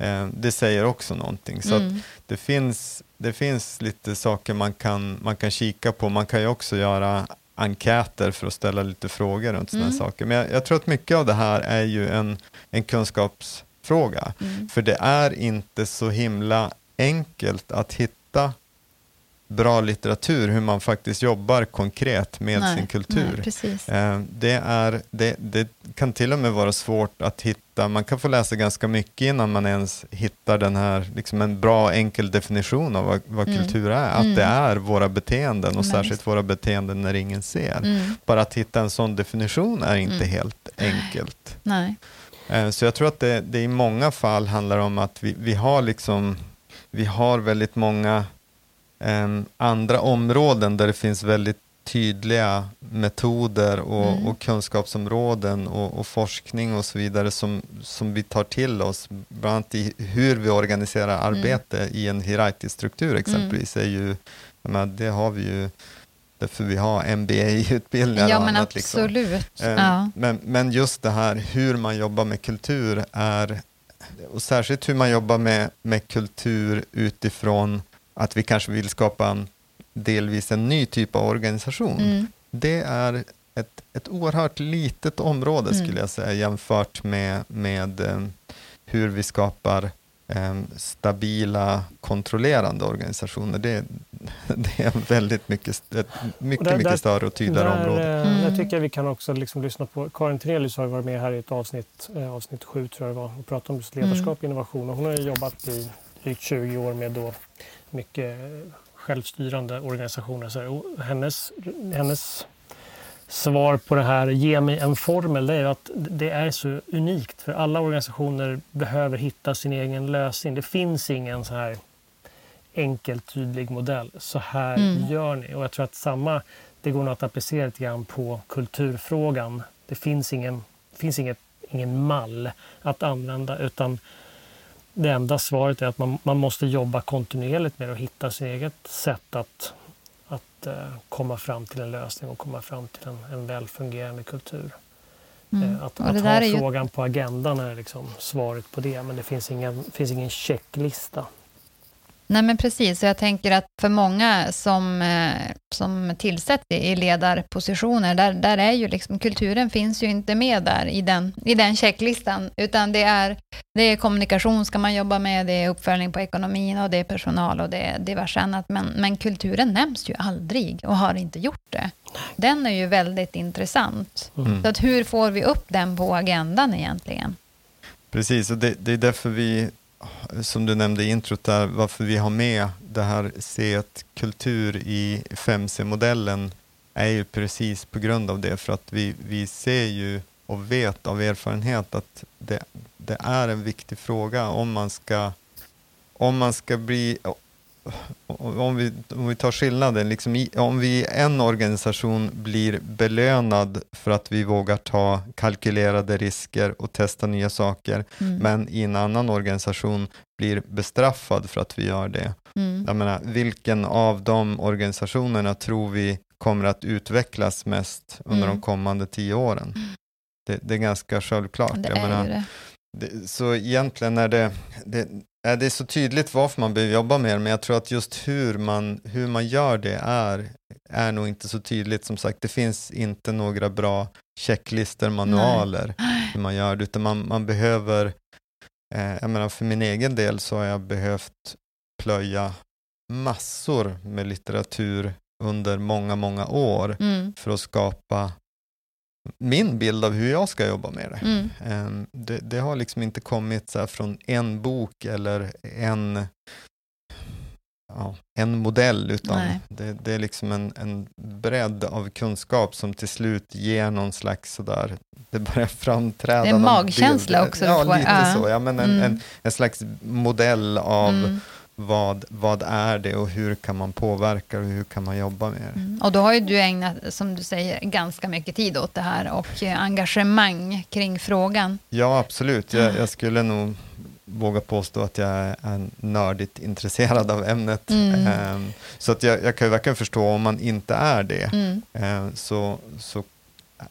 Eh, det säger också någonting. Så mm. det, finns, det finns lite saker man kan, man kan kika på. Man kan ju också göra enkäter för att ställa lite frågor runt sådana mm. saker. Men jag, jag, tror att mycket av det här är ju en, en kunskapsfråga. Mm. För det är inte så himla enkelt att hitta bra litteratur, hur man faktiskt jobbar konkret med nej, sin kultur. Nej, eh, det, är, det, det, kan till och med vara svårt att hitta, man kan få läsa ganska mycket innan man ens hittar den här, liksom en bra enkel definition av vad, vad mm. kultur är. Att mm. det är våra beteenden och särskilt våra beteenden när ingen ser. Mm. Bara att hitta en sån definition är inte mm. helt enkelt. Nej. Eh, så jag tror att det, det i många fall handlar om att vi, vi har liksom vi har väldigt många andra områden där det finns väldigt tydliga metoder och, mm. och kunskapsområden och, och, forskning och så vidare som, som vi tar till oss, bland annat i hur vi organiserar mm. arbete mm. i en hierarkisk struktur exempelvis, mm. är ju, menar, det har vi ju därför vi har MBA-utbildningar ja, och annat. Liksom. Absolut. Liksom. Ja. Men, men just det här hur man jobbar med kultur är, och särskilt hur man jobbar med, med kultur utifrån att vi kanske vill skapa en, delvis en ny typ av organisation. Mm. Det är ett, ett oerhört litet område mm. skulle jag säga jämfört med, med um, hur vi skapar um, stabila, kontrollerande organisationer. Det, det är väldigt mycket, ett mycket, där, mycket större och tydligare där, område. Eh, mm. Jag tycker vi kan också liksom lyssna på Karin Tenelius har varit med här i ett avsnitt, eh, avsnitt sju tror jag det var, och pratat om just ledarskap och mm. innovation. Och hon har jobbat i drygt 20 år med då mycket självstyrande organisationer. Så hennes, hennes svar på det här, ge mig en formel, det är att det är så unikt för alla organisationer behöver hitta sin egen lösning. Det finns ingen så här enkel, tydlig modell. Så här mm. gör ni. Och jag tror att samma, det går nog att applicera lite grann på kulturfrågan. Det finns ingen, finns inget, ingen mall att använda utan det enda svaret är att man, man måste jobba kontinuerligt med att hitta sitt eget sätt att, att uh, komma fram till en lösning och komma fram till en, en väl fungerande kultur. Mm. Uh, att, att ha frågan ju... på agendan är liksom svaret på det, men det finns ingen, finns ingen checklista. Nej, men precis. Jag tänker att för många som, eh, som tillsätts i ledarpositioner, där, där är ju liksom, kulturen finns ju inte med där i den, i den checklistan, utan det är, det är kommunikation ska man jobba med, det är uppföljning på ekonomin och det är personal och det är diverse annat, men, men kulturen nämns ju aldrig och har inte gjort det. Den är ju väldigt intressant. Mm. Så att hur får vi upp den på agendan egentligen? Precis, och det, det är därför vi som du nämnde i introt där, varför vi har med det här C1-kultur i 5C-modellen är ju precis på grund av det, för att vi, vi ser ju och vet av erfarenhet att det, det är en viktig fråga om man ska, om man ska bli om vi, om vi tar skillnaden, liksom i, om vi i en organisation blir belönad för att vi vågar ta kalkylerade risker och testa nya saker, mm. men i en annan organisation blir bestraffad för att vi gör det. Mm. Jag menar, vilken av de organisationerna tror vi kommer att utvecklas mest under mm. de kommande tio åren? Det, det är ganska självklart. Det jag menar, det. Det, så egentligen är det, det, det är så tydligt varför man behöver jobba med det, men jag tror att just hur man, hur man gör det är, är nog inte så tydligt. Som sagt, det finns inte några bra checklistor, manualer, Nej. hur man gör det, utan man, man behöver, eh, jag menar för min egen del så har jag behövt plöja massor med litteratur under många, många år mm. för att skapa min bild av hur jag ska jobba med det. Mm. Ehm, det, det, har liksom inte kommit så från en bok eller en, ja, en modell, utan det, det, är liksom en, en bredd av kunskap som till slut ger någon slags sådär, det börjar framträda. Det är magkänsla också. Ja, lite så. Ja, men en, mm. en, en, slags modell av mm vad, vad är det och hur kan man påverka och hur kan man jobba med det. Mm. Och då har ju du ägnat, som du säger, ganska mycket tid åt det här och engagemang kring frågan. Ja, absolut. Jag, jag skulle nog våga påstå att jag är nördigt intresserad av ämnet. Mm. Um, så att jag, jag, kan ju verkligen förstå om man inte är det, mm. uh, så, så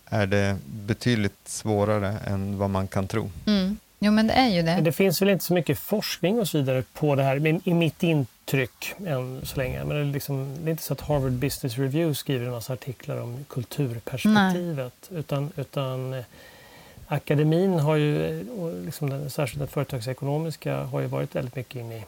är det betydligt svårare än vad man kan tro. Mm. Jo, men det är ju det. Det finns väl inte så mycket forskning och så vidare på det här, i mitt intryck än så länge. Men det är, liksom, det är inte så att Harvard Business Review skriver en massa artiklar om kulturperspektivet. Nej. Utan, utan eh, akademin har ju, och liksom den, särskilt den företagsekonomiska, har ju varit väldigt mycket inne i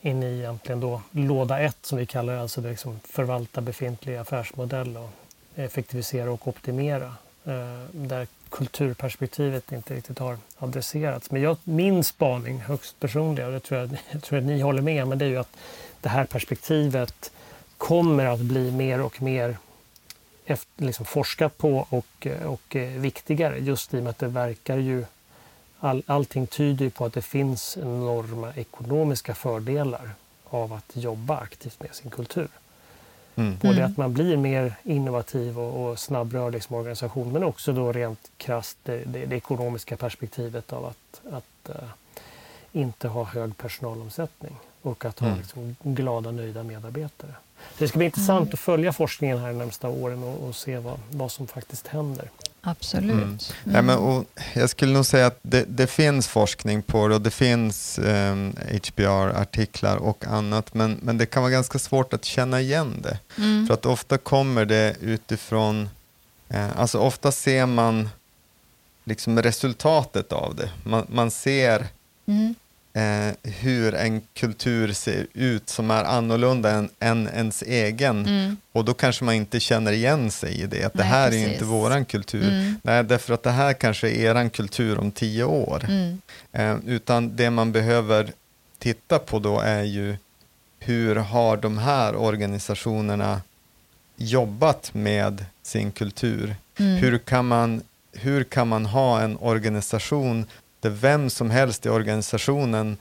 in i egentligen då låda ett som vi kallar det, alltså det liksom förvalta befintlig affärsmodell och effektivisera och optimera. Eh, där kulturperspektivet inte riktigt har adresserats. Men jag, min spaning, högst personliga, och det tror jag, jag tror att ni håller med men det är ju att det här perspektivet kommer att bli mer och mer efter, liksom forskat på och, och eh, viktigare just i och med att det verkar ju all, allting tyder ju på att det finns enorma ekonomiska fördelar av att jobba aktivt med sin kultur. Mm. Både mm. att man blir mer innovativ och, och snabbrörlig som organisation men också då rent krasst det, det, det ekonomiska perspektivet av att, att uh, inte ha hög personalomsättning och att ha mm. liksom, glada, nöjda medarbetare. Så det ska bli intressant mm. att följa forskningen här de närmsta åren och, och se vad, vad som faktiskt händer. Absolut. Mm. Mm. Ja, men, och jag skulle nog säga att det, det finns forskning på det och det finns um, ehm, HBR-artiklar och annat, men, men det kan vara ganska svårt att känna igen det. Mm. För att ofta kommer det utifrån, eh, alltså ofta ser man liksom resultatet av det. Man, man ser mm eh, hur en kultur ser ut som är annorlunda än, än ens egen. Mm. Och då kanske man inte känner igen sig i det, att Nej, det här precis. är inte våran kultur. Mm. Nej, därför att det här kanske är eran kultur om tio år. Mm. Eh, utan det man behöver titta på då är ju hur har de här organisationerna jobbat med sin kultur? Mm. Hur, kan man, hur kan man ha en organisation där vem som helst i organisationen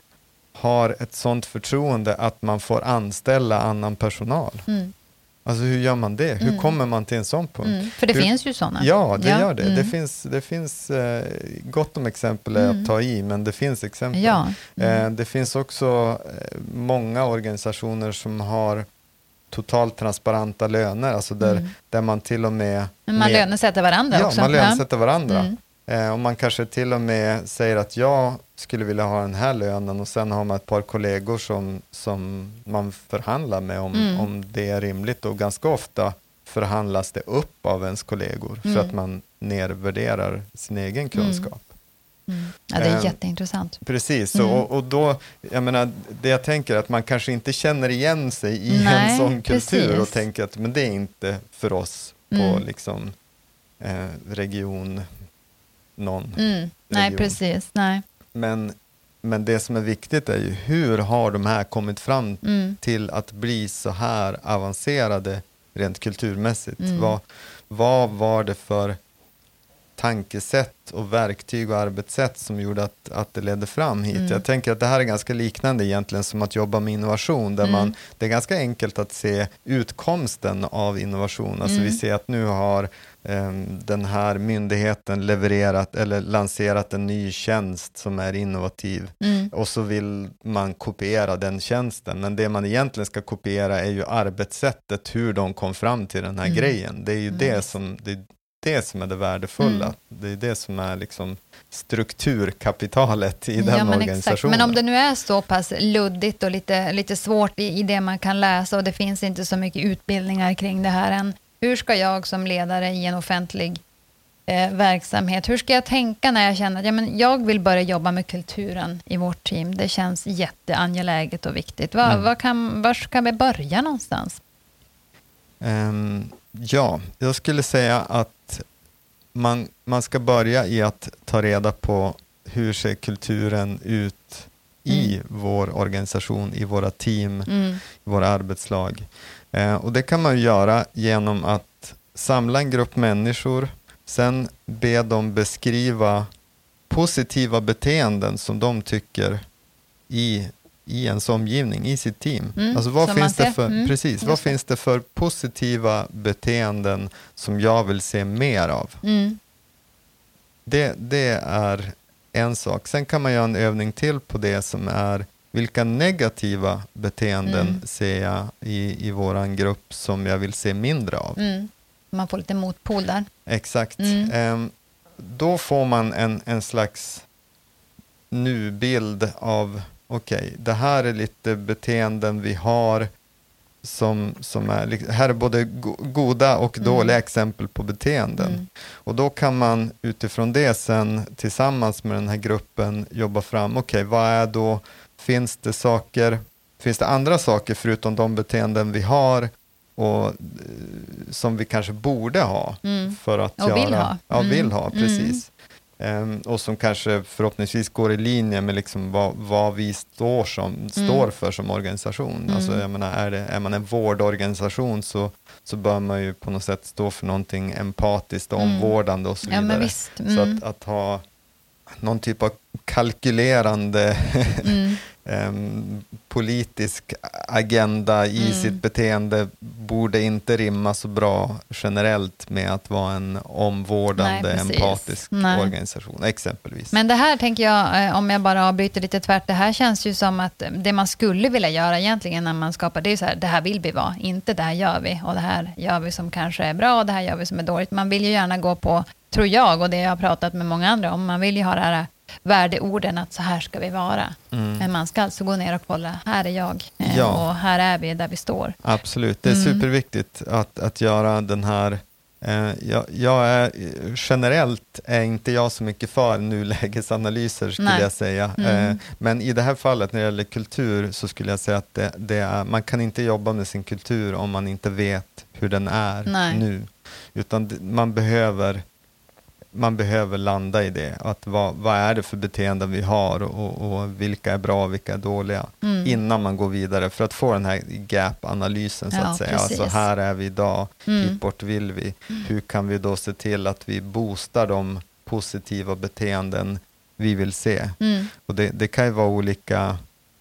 har ett sånt förtroende att man får anställa annan personal. Mm. Alltså hur gör man det? Hur mm. kommer man till en sån punkt? Mm. För det hur, finns ju sådana. Ja, det ja. gör det. Det mm. finns, det finns eh, gott om exempel att mm. ta i, men det finns exempel. Ja. Eh, mm. det finns också eh, många organisationer som har totalt transparenta löner, alltså där, där man till och med... Men man med, lönesätter varandra ja, också. man lönesätter varandra. Eh, och man kanske till och med säger att jag skulle vilja ha den här lönen och sen har man ett par kollegor som, som man förhandlar med om, mm. om det är rimligt och ganska ofta förhandlas det upp av ens kollegor mm. för att man nedvärderar sin egen mm. kunskap. Mm. Ja, det är eh, jätteintressant. Precis, mm. och, och då, jag menar, det jag tänker är att man kanske inte känner igen sig i Nej, en sån kultur precis. och tänker att men det är inte för oss på mm. liksom, eh, region någon mm. Nej, precis. Nej. Men, men det som är viktigt är ju hur har de här kommit fram mm. till att bli så här avancerade rent kulturmässigt? Mm. Vad, vad var det för tankesätt och verktyg och arbetssätt som gjorde att, att det ledde fram hit. Mm. Jag tänker att det här är ganska liknande egentligen som att jobba med innovation, där mm. man, det är ganska enkelt att se utkomsten av innovation. Alltså mm. vi ser att nu har den här myndigheten levererat eller lanserat en ny tjänst som är innovativ mm. och så vill man kopiera den tjänsten. Men det man egentligen ska kopiera är ju arbetssättet, hur de kom fram till den här mm. grejen. Det är ju det som, det, det som är det värdefulla. Mm. Det är det som är liksom strukturkapitalet i den ja, men organisationen. Exakt. Men om det nu är så pass luddigt och lite, lite svårt i, i det man kan läsa och det finns inte så mycket utbildningar kring det här än, hur ska jag som ledare i en offentlig eh, verksamhet, hur ska jag tänka när jag känner att ja, men jag vill börja jobba med kulturen i vårt team? Det känns jätteangeläget och viktigt. Var, mm. var, kan, var ska vi börja någonstans? Um, ja, jag skulle säga att man, man ska börja i att ta reda på hur ser kulturen ut i mm. vår organisation, i våra team, mm. i våra arbetslag. Eh, och det kan man göra genom att samla en grupp människor, sen be dem beskriva positiva beteenden som de tycker i, i ens omgivning, i sitt team. Mm, alltså vad finns, det för, mm, precis, vad finns det för positiva beteenden som jag vill se mer av? Mm. Det, det är en sak. Sen kan man göra en övning till på det som är vilka negativa beteenden mm. ser jag i, i vår grupp som jag vill se mindre av. Mm. Man får lite motpol där. Exakt. Mm. Um, då får man en, en slags nubild av, okej, okay, det här är lite beteenden vi har som, som är, här är både goda och mm. dåliga exempel på beteenden. Mm. Och då kan man utifrån det sen tillsammans med den här gruppen jobba fram, okej, okay, vad är då, finns det saker, finns det andra saker förutom de beteenden vi har och eh, som vi kanske borde ha mm. för att och göra, vill ha. Ja, vill mm. ha, precis. Um, och som kanske förhoppningsvis går i linje med liksom vad, vad vi står, som, mm. står för som organisation. Mm. Alltså, jag menar, är, det, är man en vårdorganisation så, så bör man ju på något sätt stå för någonting empatiskt och mm. omvårdande och så vidare. Ja, så att, mm. att, ha någon typ av kalkylerande politisk agenda i mm. sitt beteende borde inte rimma så bra generellt med att vara en omvårdande, Nej, empatisk Nej. organisation, exempelvis. Men det här tänker jag, eh, om jag bara avbryter lite tvärt, det här känns ju som att det man skulle vilja göra egentligen när man skapar, det är så här, det här vill vi vara, inte det här gör vi, och det här gör vi som kanske är bra, och det här gör vi som är dåligt. Man vill ju gärna gå på, tror jag, och det jag har pratat med många andra om, man vill ju ha det här värdeorden att så här ska vi vara. Mm. Men man ska alltså gå ner och kolla, här är jag eh, ja. och här är vi där vi står. Absolut, det är mm. superviktigt att, att göra den här eh, jag, jag, är, generellt är inte jag så mycket för nulägesanalyser skulle Nej. jag säga. Mm. Eh, men i det här fallet när det gäller kultur så skulle jag säga att det, det är, man kan inte jobba med sin kultur om man inte vet hur den är Nej. nu. Utan man behöver man behöver landa i det. Att vad, vad är det för beteenden vi har och, och vilka är bra och vilka är dåliga. Mm. Innan man går vidare för att få den här gap-analysen så ja, att säga. Alltså här är vi idag, mm. hit bort vill vi. Mm. Hur kan vi då se till att vi boostar de positiva beteenden vi vill se. Mm. Och det, det kan ju vara olika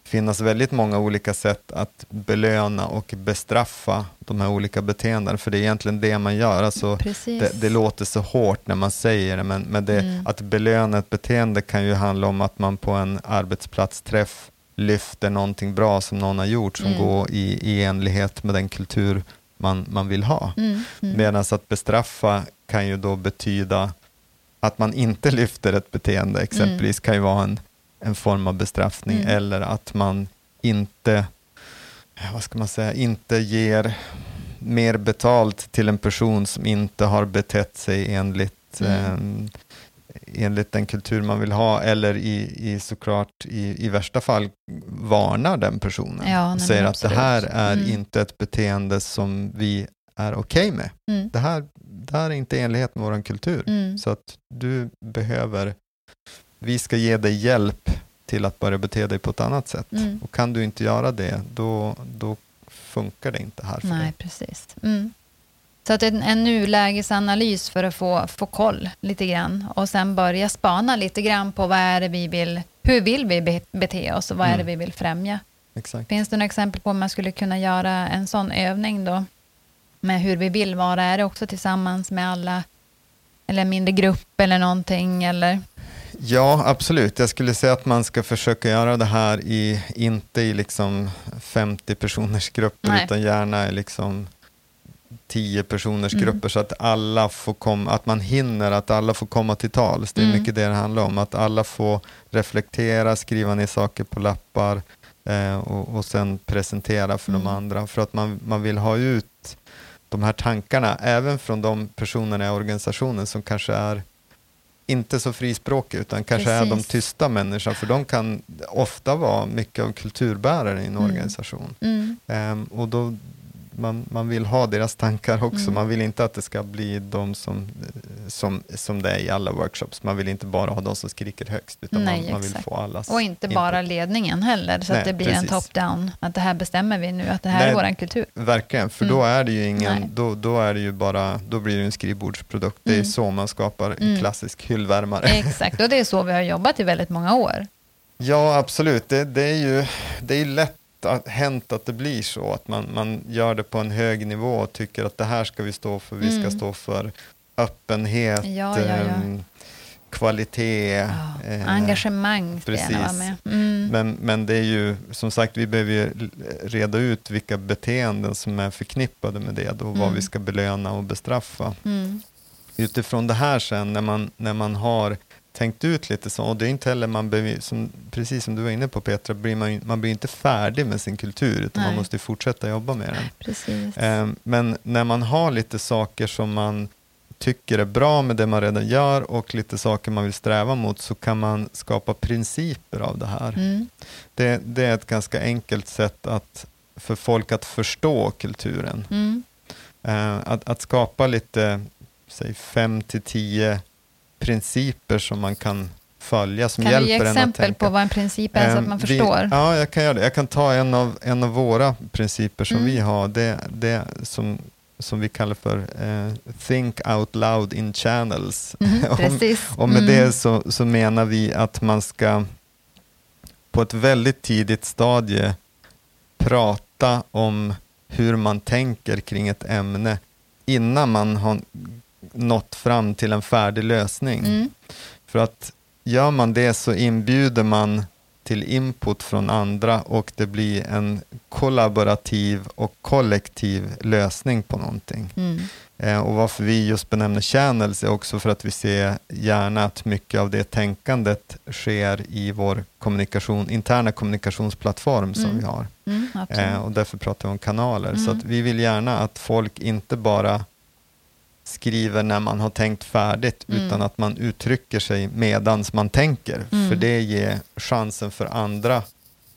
finnas väldigt många olika sätt att belöna och bestraffa de här olika beteendena, för det är egentligen det man gör. Alltså, det, det, låter så hårt när man säger det, men, men det, mm. att belöna ett beteende kan ju handla om att man på en arbetsplatsträff lyfter någonting bra som någon har gjort som mm. går i, i enlighet med den kultur man, man vill ha. Mm. Mm. Medan att bestraffa kan ju då betyda att man inte lyfter ett beteende, exempelvis mm. kan ju vara en en form av bestraffning mm. eller att man inte, vad ska man säga, inte ger mer betalt till en person som inte har betett sig enligt, mm. eh, enligt den kultur man vill ha eller i, i såklart i, i värsta fall varnar den personen ja, och säger att det här är mm. inte ett beteende som vi är okej okay med. Mm. Det, här, det här är inte i enlighet med vår kultur. Mm. Så att du behöver vi ska ge dig hjälp till att börja bete dig på ett annat sätt. Mm. Och kan du inte göra det, då, då funkar det inte här för Nej, dig. precis. Mm. Så att en, en nulägesanalys för att få, få koll lite grann och sen börja spana lite grann på vad är det vi vill, hur vill vi bete oss och vad är det mm. vi vill främja. Exakt. Finns det några exempel på om man skulle kunna göra en sån övning då? Med hur vi vill vara, är det också tillsammans med alla, eller mindre grupp eller någonting eller? Ja, absolut. Jag skulle säga att man ska försöka göra det här i, inte i liksom 50 personers grupper, Nej. utan gärna i liksom 10 personers mm. grupper så att alla får komma, att man hinner, att alla får komma till tals. Det är mm. mycket det det handlar om, att alla får reflektera, skriva ner saker på lappar eh, och, och sen presentera för mm. de andra. För att man, man vill ha ut de här tankarna, även från de personerna i organisationen som kanske är inte så frispråkiga utan kanske Precis. är de tysta människorna för de kan ofta vara mycket av kulturbärare i en mm. organisation. Mm. Um, och då, man, man vill ha deras tankar också. Mm. Man vill inte att det ska bli de som, som, som det är i alla workshops. Man vill inte bara ha de som skriker högst, utan Nej, man, man, vill få allas Och inte bara ledningen heller, så Nej, att det blir precis. en top-down. Att det här bestämmer vi nu, att det här Nej, är vår kultur. Verkligen, för mm. då är det ju ingen, då, då är det ju bara, då blir det en skrivbordsprodukt. Det är mm. så man skapar en mm. klassisk hyllvärmare. Exakt, och det är så vi har jobbat i väldigt många år. Ja, absolut. Det, det är ju det är lätt hänt att det blir så, att man, man gör det på en hög nivå och tycker att det här ska vi stå för, vi ska mm. stå för öppenhet, ja, ja, ja. Um, kvalitet. Eh, engagemang ska precis. vara med. Mm. Men, men det är ju, som sagt, vi behöver ju reda ut vilka beteenden som är förknippade med det och mm. vad vi ska belöna och bestraffa. Mm. Utifrån det här sen, när man, när man har tänkt ut lite så, och det är inte heller, man behöver, som, precis som du var inne på Petra, blir man, man blir inte färdig med sin kultur, utan Nej. man måste fortsätta jobba med den. Precis. Eh, men när man har lite saker som man tycker är bra med det man redan gör och lite saker man vill sträva mot så kan man skapa principer av det här. Mm. Det, det, är ett ganska enkelt sätt att, för folk att förstå kulturen. Mm. Eh, att, att, skapa lite, säg fem till tio principer som man kan följa som kan hjälper en att tänka. Kan du ge exempel på vad en princip är så att man vi, förstår? Ja, jag kan göra det. Jag kan ta en av, en av våra principer som mm. vi har. Det, det som som vi kallar för eh, Think Out Loud in Channels. Mm, och, och med mm. det så, så menar vi att man ska på ett väldigt tidigt stadie prata om hur man tänker kring ett ämne innan man har nått fram till en färdig lösning. Mm. För att gör man det så inbjuder man till input från andra och det blir en kollaborativ och kollektiv lösning på någonting. Mm. Eh, och varför vi just benämner channels är också för att vi ser gärna att mycket av det tänkandet sker i vår kommunikation, interna kommunikationsplattform som mm. vi har. Mm, eh, och därför pratar vi om kanaler. Så mm. vi vill gärna att folk inte bara skriver när man har tänkt färdigt, mm. utan att man uttrycker sig medans man tänker. Mm. För det ger chansen för andra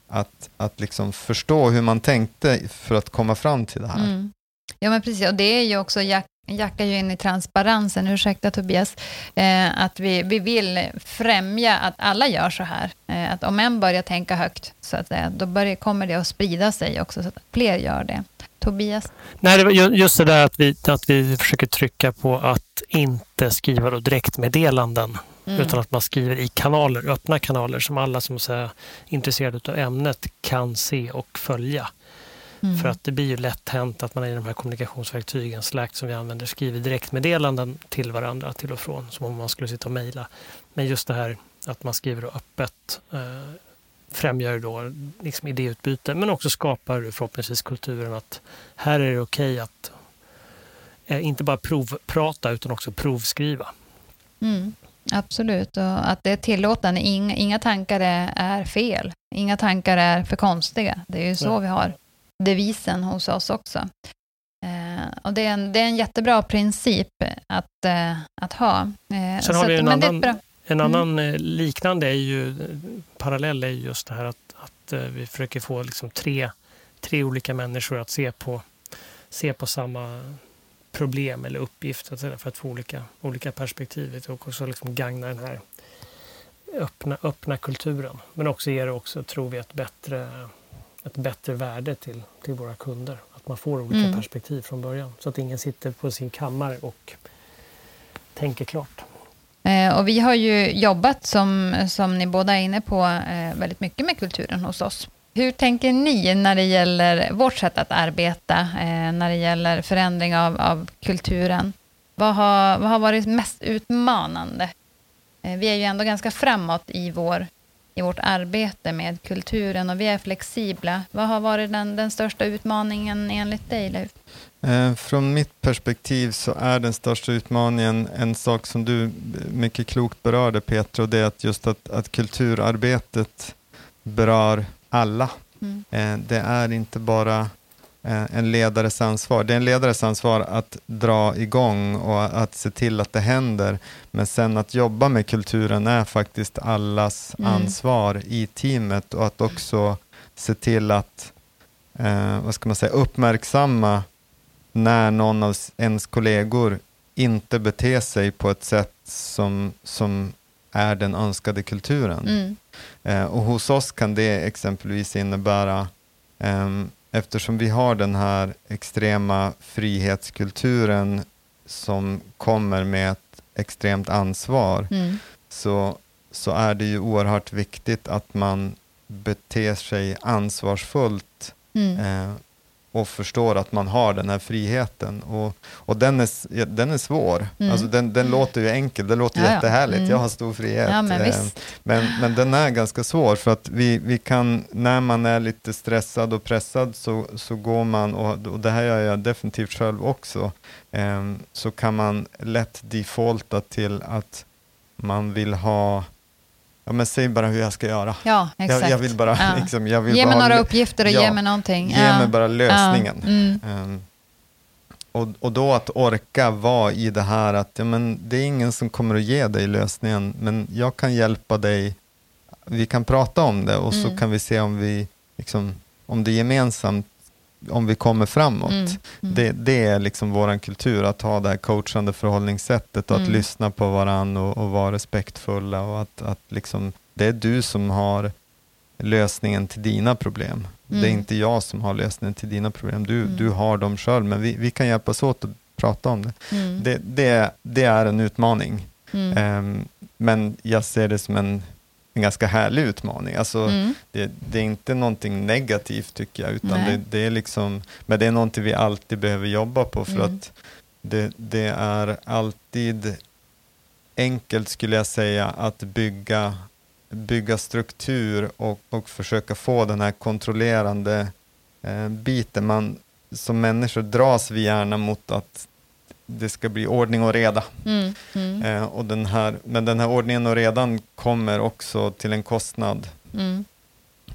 att, att liksom förstå hur man tänkte för att komma fram till det här. Mm. Ja, men precis. Och det är ju också, jack, jackar ju in i transparensen, ursäkta Tobias, eh, att vi, vi vill främja att alla gör så här. Eh, att om en börjar tänka högt, så att säga, då börjar, kommer det att sprida sig också, så att fler gör det. Tobias? Nej, det var just det där att vi, att vi försöker trycka på att inte skriva då direktmeddelanden mm. utan att man skriver i kanaler, öppna kanaler som alla som är intresserade av ämnet kan se och följa. Mm. För att det blir ju lätt hänt att man i de här kommunikationsverktygen, Slack som vi använder, skriver direktmeddelanden till varandra till och från som om man skulle sitta och mejla. Men just det här att man skriver öppet eh, främjar då liksom idéutbyte men också skapar förhoppningsvis kulturen att här är det okej okay att eh, inte bara provprata utan också provskriva. Mm, absolut, och att det är tillåtande. Inga, inga tankar är, är, fel. Inga tankar är för konstiga. Det är ju så ja. vi har devisen hos oss också. Eh, och det är, en, det är en jättebra princip att, eh, att ha. Eh, Sen har vi en annan en mm. annan mm. liknande är ju, parallell är just det här att, att eh, vi försöker få liksom tre, tre olika människor att se på, se på samma problem eller uppgift för att få olika, olika perspektiv och också liksom gagna den här öppna, öppna kulturen. Men också ger det också, tror vi, ett bättre, ett bättre värde till, till våra kunder. Att man får olika mm. perspektiv från början så att ingen sitter på sin kammare och tänker klart. Eh, och vi har ju jobbat, som, som ni båda är inne på, eh, väldigt mycket med kulturen hos oss. Hur tänker ni när det gäller vårt sätt att arbeta, eh, när det gäller förändring av, av kulturen? Vad har, vad har varit mest utmanande? Vi är ju ändå ganska framåt i, vår, i vårt arbete med kulturen och vi är flexibla. Vad har varit den, den största utmaningen enligt dig, Leif? Eh, från mitt perspektiv så är den största utmaningen en sak som du mycket klokt berörde Petra och det är att just att, att kulturarbetet berör alla. Mm. Eh, det är inte bara en ledares ansvar. Det är en ledares ansvar att dra igång och att se till att det händer. Men sen att jobba med kulturen är faktiskt allas mm. ansvar i teamet och att också se till att eh, vad ska man säga, uppmärksamma när någon av ens kollegor inte beter sig på ett sätt som, som är den önskade kulturen. Mm. Eh, och hos oss kan det exempelvis innebära, eh, eftersom vi har den här extrema frihetskulturen som kommer med ett extremt ansvar, mm. så, så är det ju oerhört viktigt att man beter sig ansvarsfullt mm. eh, och förstår att man har den här friheten. Och, och den, är, den är svår. Mm. Alltså den, den låter ju enkel, det låter ja, jättehärligt, mm. jag har stor frihet. Ja, men, eh, men, men, den är ganska svår, för att vi, vi kan, när man är lite stressad och pressad, så, så går man, och, och det här gör jag definitivt själv också, eh, så kan man lätt defaulta till att man vill ha Ja, men säg bara hur jag ska göra. Ja, exakt. Jag, jag vill bara, ja. liksom, jag vill ge mig några uppgifter och ja, ge mig någonting. Ge mig bara lösningen. Mm. Um, och, och då att orka vara i det här att ja, men det är ingen som kommer att ge dig lösningen, men jag kan hjälpa dig. Vi kan prata om det och mm. så kan vi se om vi, liksom, om det gemensamt om vi kommer framåt. Mm, mm. Det, det, är liksom vår kultur, att ha det här coachande förhållningssättet och att mm. lyssna på varandra och, och, vara respektfulla och att, att liksom, det är du som har lösningen till dina problem. Det är mm. inte jag som har lösningen till dina problem. Du, mm. du har dem själv, men vi, vi kan hjälpas åt att prata om det. Det, det, det är en utmaning. Um, men jag ser det som en en ganska härlig utmaning. Alltså, mm. det, det, är inte någonting negativt tycker jag, utan det, det, är liksom, men det är någonting vi alltid behöver jobba på för mm. att det, det, är alltid enkelt skulle jag säga att bygga, bygga struktur och, och försöka få den här kontrollerande eh, biten. Man, som människor dras vi gärna mot att det ska bli ordning och reda. Mm, mm. Eh, och den här, men den här ordningen och redan kommer också till en kostnad. Mm.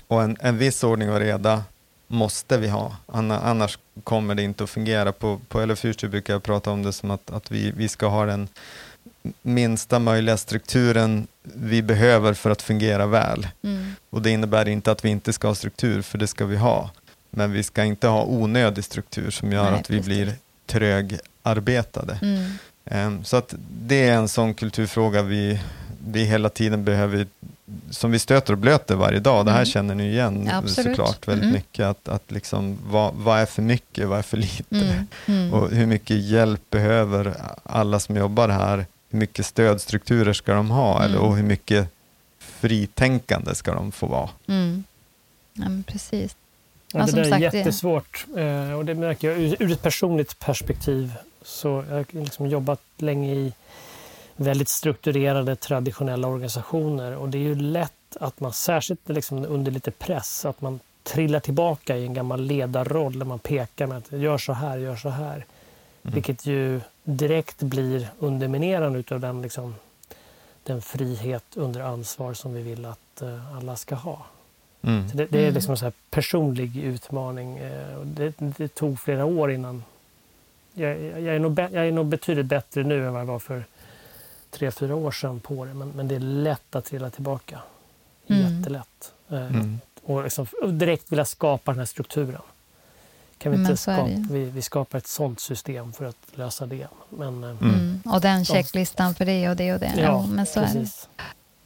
Och en, en viss ordning och reda måste vi ha, annars kommer det inte att fungera. På, på LF Future brukar jag prata om det som att, att vi, vi ska ha den minsta möjliga strukturen vi behöver för att fungera väl. Mm. Och det innebär inte att vi inte ska ha struktur, för det ska vi ha. Men vi ska inte ha onödig struktur som gör Nej, att vi blir trögarbetade. Mm. Um, så att det är en sån kulturfråga vi, vi hela tiden behöver, som vi stöter och blöter varje dag. Det här mm. känner ni igen ja, såklart väldigt mm. mycket. Att, att liksom, vad, vad är för mycket, vad är för lite? Mm. mm. Och hur mycket hjälp behöver alla som jobbar här? Hur mycket stödstrukturer ska de ha? Eller, mm. och hur mycket fritänkande ska de få vara? Ja, precis. Ja, det där är jättesvårt det... och det märker jag ur ett personligt perspektiv. Så jag har liksom jobbat länge i väldigt strukturerade traditionella organisationer och det är ju lätt att man, särskilt liksom under lite press, att man trillar tillbaka i en gammal ledarroll där man pekar med att gör så här, gör så här. Mm. Vilket ju direkt blir underminerande utav den, liksom, den frihet under ansvar som vi vill att uh, alla ska ha. Mm. Så det, det, är liksom en så personlig utmaning. Eh, det, det, tog flera år innan... Jag, jag, är nog, jag är nog betydligt bättre nu än vad jag var för tre, fyra år sedan på det. Men, men det är lätt att trilla tillbaka. Mm. Jättelätt. Eh, mm. Och, liksom, direkt vilja skapa den här strukturen. Kan vi, inte skapa, vi, vi, skapar ett sånt system för att lösa det. Men, eh, mm. Och den checklistan för det och det och det. Ja, ja men så precis. är det.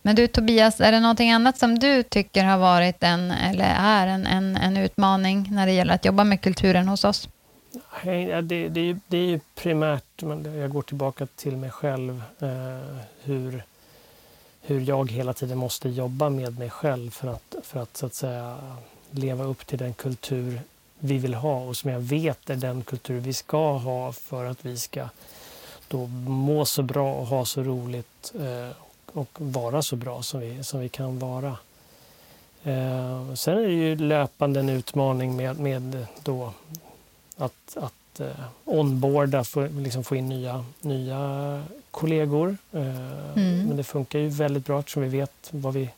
Men du Tobias, är det någonting annat som du tycker har varit en, eller är en, en, en utmaning när det gäller att jobba med kulturen hos oss? Det, det, är, ju, det är ju primärt, jag går tillbaka till mig själv, eh, hur, hur jag hela tiden måste jobba med mig själv för att, för att så att säga leva upp till den kultur vi vill ha och som jag vet är den kultur vi ska ha för att vi ska då må så bra och ha så roligt eh, och vara så bra som vi, som vi kan vara. Eh, sen är det ju löpande en utmaning med, med då att, att eh, onboarda, få, liksom få in nya, nya kollegor. Eh, mm. Men det funkar ju väldigt bra eftersom vi vet vad vi,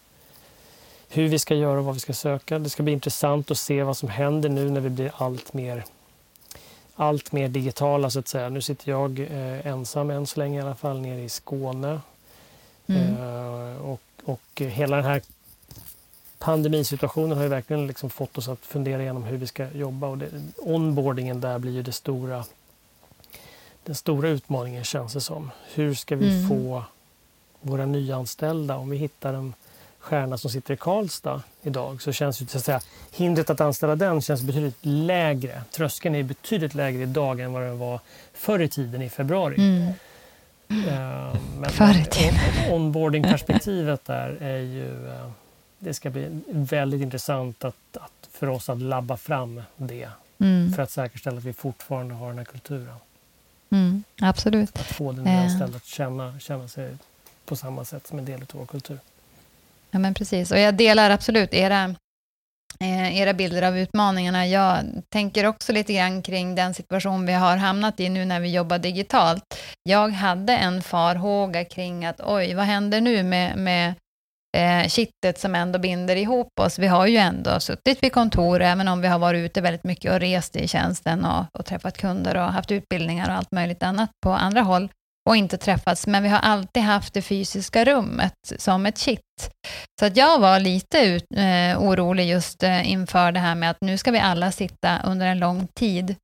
hur vi ska göra och vad vi ska söka. Det ska bli intressant att se vad som händer nu när vi blir allt mer allt mer digitala så att säga. Nu sitter jag eh, ensam än så länge i alla fall nere i Skåne Mm. Eh, och, och hela den här pandemisituationen har ju verkligen liksom fått oss att fundera igenom hur vi ska jobba. Och det, onboardingen där blir ju det stora, den stora utmaningen känns det som. Hur ska vi mm. få våra nyanställda, om vi hittar en stjärna som sitter i Karlstad idag så känns ju, så att säga, hindret att anställa den känns betydligt lägre. Tröskeln är betydligt lägre idag än vad den var förr i tiden i februari. Mm. Eh, men Förr i tiden. Onboarding-perspektivet där är ju... Eh, det ska bli väldigt intressant att, att, för oss att labba fram det mm. för att säkerställa att vi fortfarande har den här kulturen. Mm, absolut. Att få den nyanställda att känna, känna sig på samma sätt som en del av vår kultur. Ja, men precis. Och jag delar absolut era, eh, Eh, era bilder av utmaningarna. Jag tänker också lite grann kring den situation vi har hamnat i nu när vi jobbar digitalt. Jag hade en farhåga kring att oj, vad händer nu med, med eh, kittet som ändå binder ihop oss. Vi har ju ändå suttit vid kontor, även om vi har varit ute väldigt mycket och rest i tjänsten och, och träffat kunder och haft utbildningar och allt möjligt annat på andra håll och inte träffats, men vi har alltid haft det fysiska rummet som ett kitt. Så att jag var lite ut, eh, orolig just eh, inför det här med att nu ska vi alla sitta under en lång tid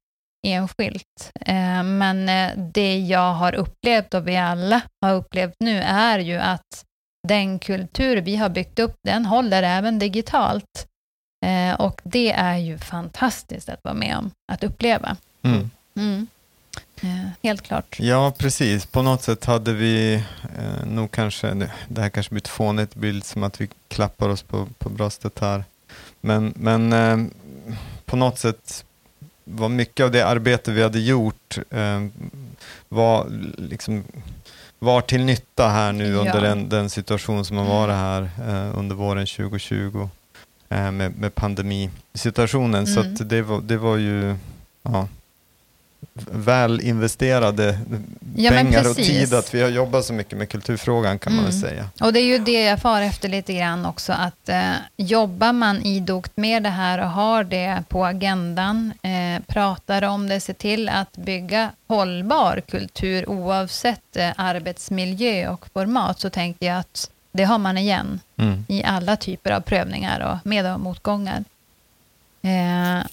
enskilt. Eh, men eh, det jag har upplevt och vi alla har upplevt nu är ju att den kultur vi har byggt upp, den håller även digitalt. Eh, och det är ju fantastiskt att vara med om, att uppleva. Mm. Mm. Eh, helt klart. Ja, precis. På något sätt hade vi eh, nog kanske, det här kanske blir ett fånigt bild som att vi klappar oss på, på bröstet här. Men, men eh, på något sätt var mycket av det arbete vi hade gjort eh, var liksom var till nytta här nu ja. under den, den, situation som har varit här eh, under våren 2020 eh, med, med pandemisituationen. Mm. Så det, var, det var ju ja, väl investerade ja, pengar och tid att vi har jobbat så mycket med kulturfrågan kan mm. man väl mm. säga. Och det är ju det jag far efter lite grann också, att eh, jobbar man idogt med det här och har det på agendan, eh, pratar om det, ser till att bygga hållbar kultur oavsett eh, arbetsmiljö och format, så tänker jag att det har man igen mm. i alla typer av prövningar och med och motgångar. Eh,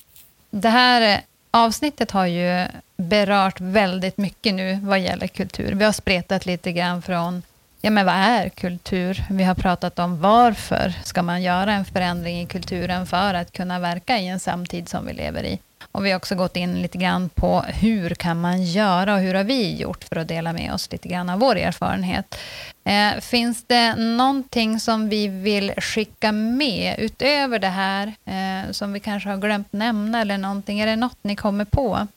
det här avsnittet har ju berört väldigt mycket nu vad gäller kultur. Vi har spretat lite grann från, ja men vad är kultur? Vi har pratat om varför ska man göra en förändring i kulturen för att kunna verka i en samtid som vi lever i. Och vi har också gått in lite grann på hur kan man göra och hur har vi gjort för att dela med oss lite grann av vår erfarenhet. Eh, finns det någonting som vi vill skicka med utöver det här eh, som vi kanske har glömt nämna eller någonting? Är det något ni kommer på?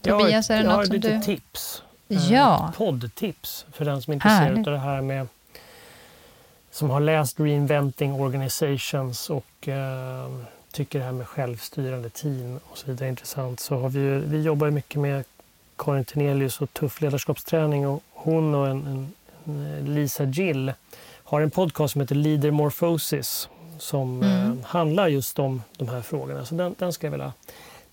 Tobias, är det jag något har som lite du... tips. Ja. Eh, poddtips för den som är intresserad av det här med som har läst Reinventing Organizations och eh, tycker det här med självstyrande team och så vidare är intressant så har vi, vi jobbar mycket med Karin Tenelius och tuff ledarskapsträning och hon och en, en, en Lisa Gill har en podcast som heter Leader Morphosis som mm. eh, handlar just om de här frågorna. Så den, den ska jag vilja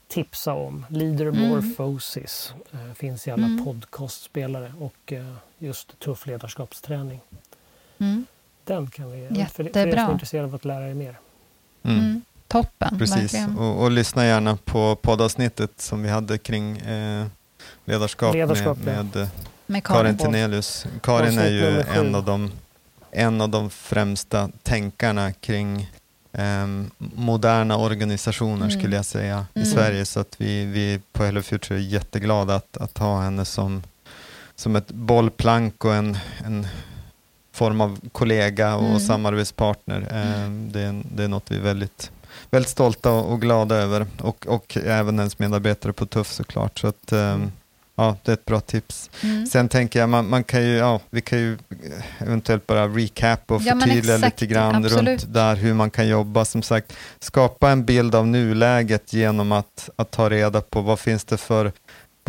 tipsa om. Leader mm. Morphosis eh, finns i alla mm. podcastspelare och eh, just tuff ledarskapsträning. Mm. Den kan vi, Jättebra. för, för er som är intresserade av att lära er mer. Mm. Toppen, Precis, och, och, lyssna gärna på poddavsnittet som vi hade kring eh, ledarskap, ledarskap, med, med, med, med Karin Tenelius. Karin är ju en av, de, en av de främsta tänkarna kring eh, moderna organisationer mm. skulle jag säga i mm. Sverige. Så att vi, vi på Hello Future är jätteglada att, att ha henne som, som ett bollplank och en, en form av kollega och mm. samarbetspartner. Eh, det, är, det är något vi är väldigt väldigt stolta och glada över och, och även ens medarbetare på Tuff såklart. Så att, um, ja, det är ett bra tips. Mm. Sen tänker jag, man, man, kan ju, ja, vi kan ju eventuellt bara recap och förtydliga ja, lite grann Absolut. runt där hur man kan jobba. Som sagt, skapa en bild av nuläget genom att, att ta reda på vad finns det för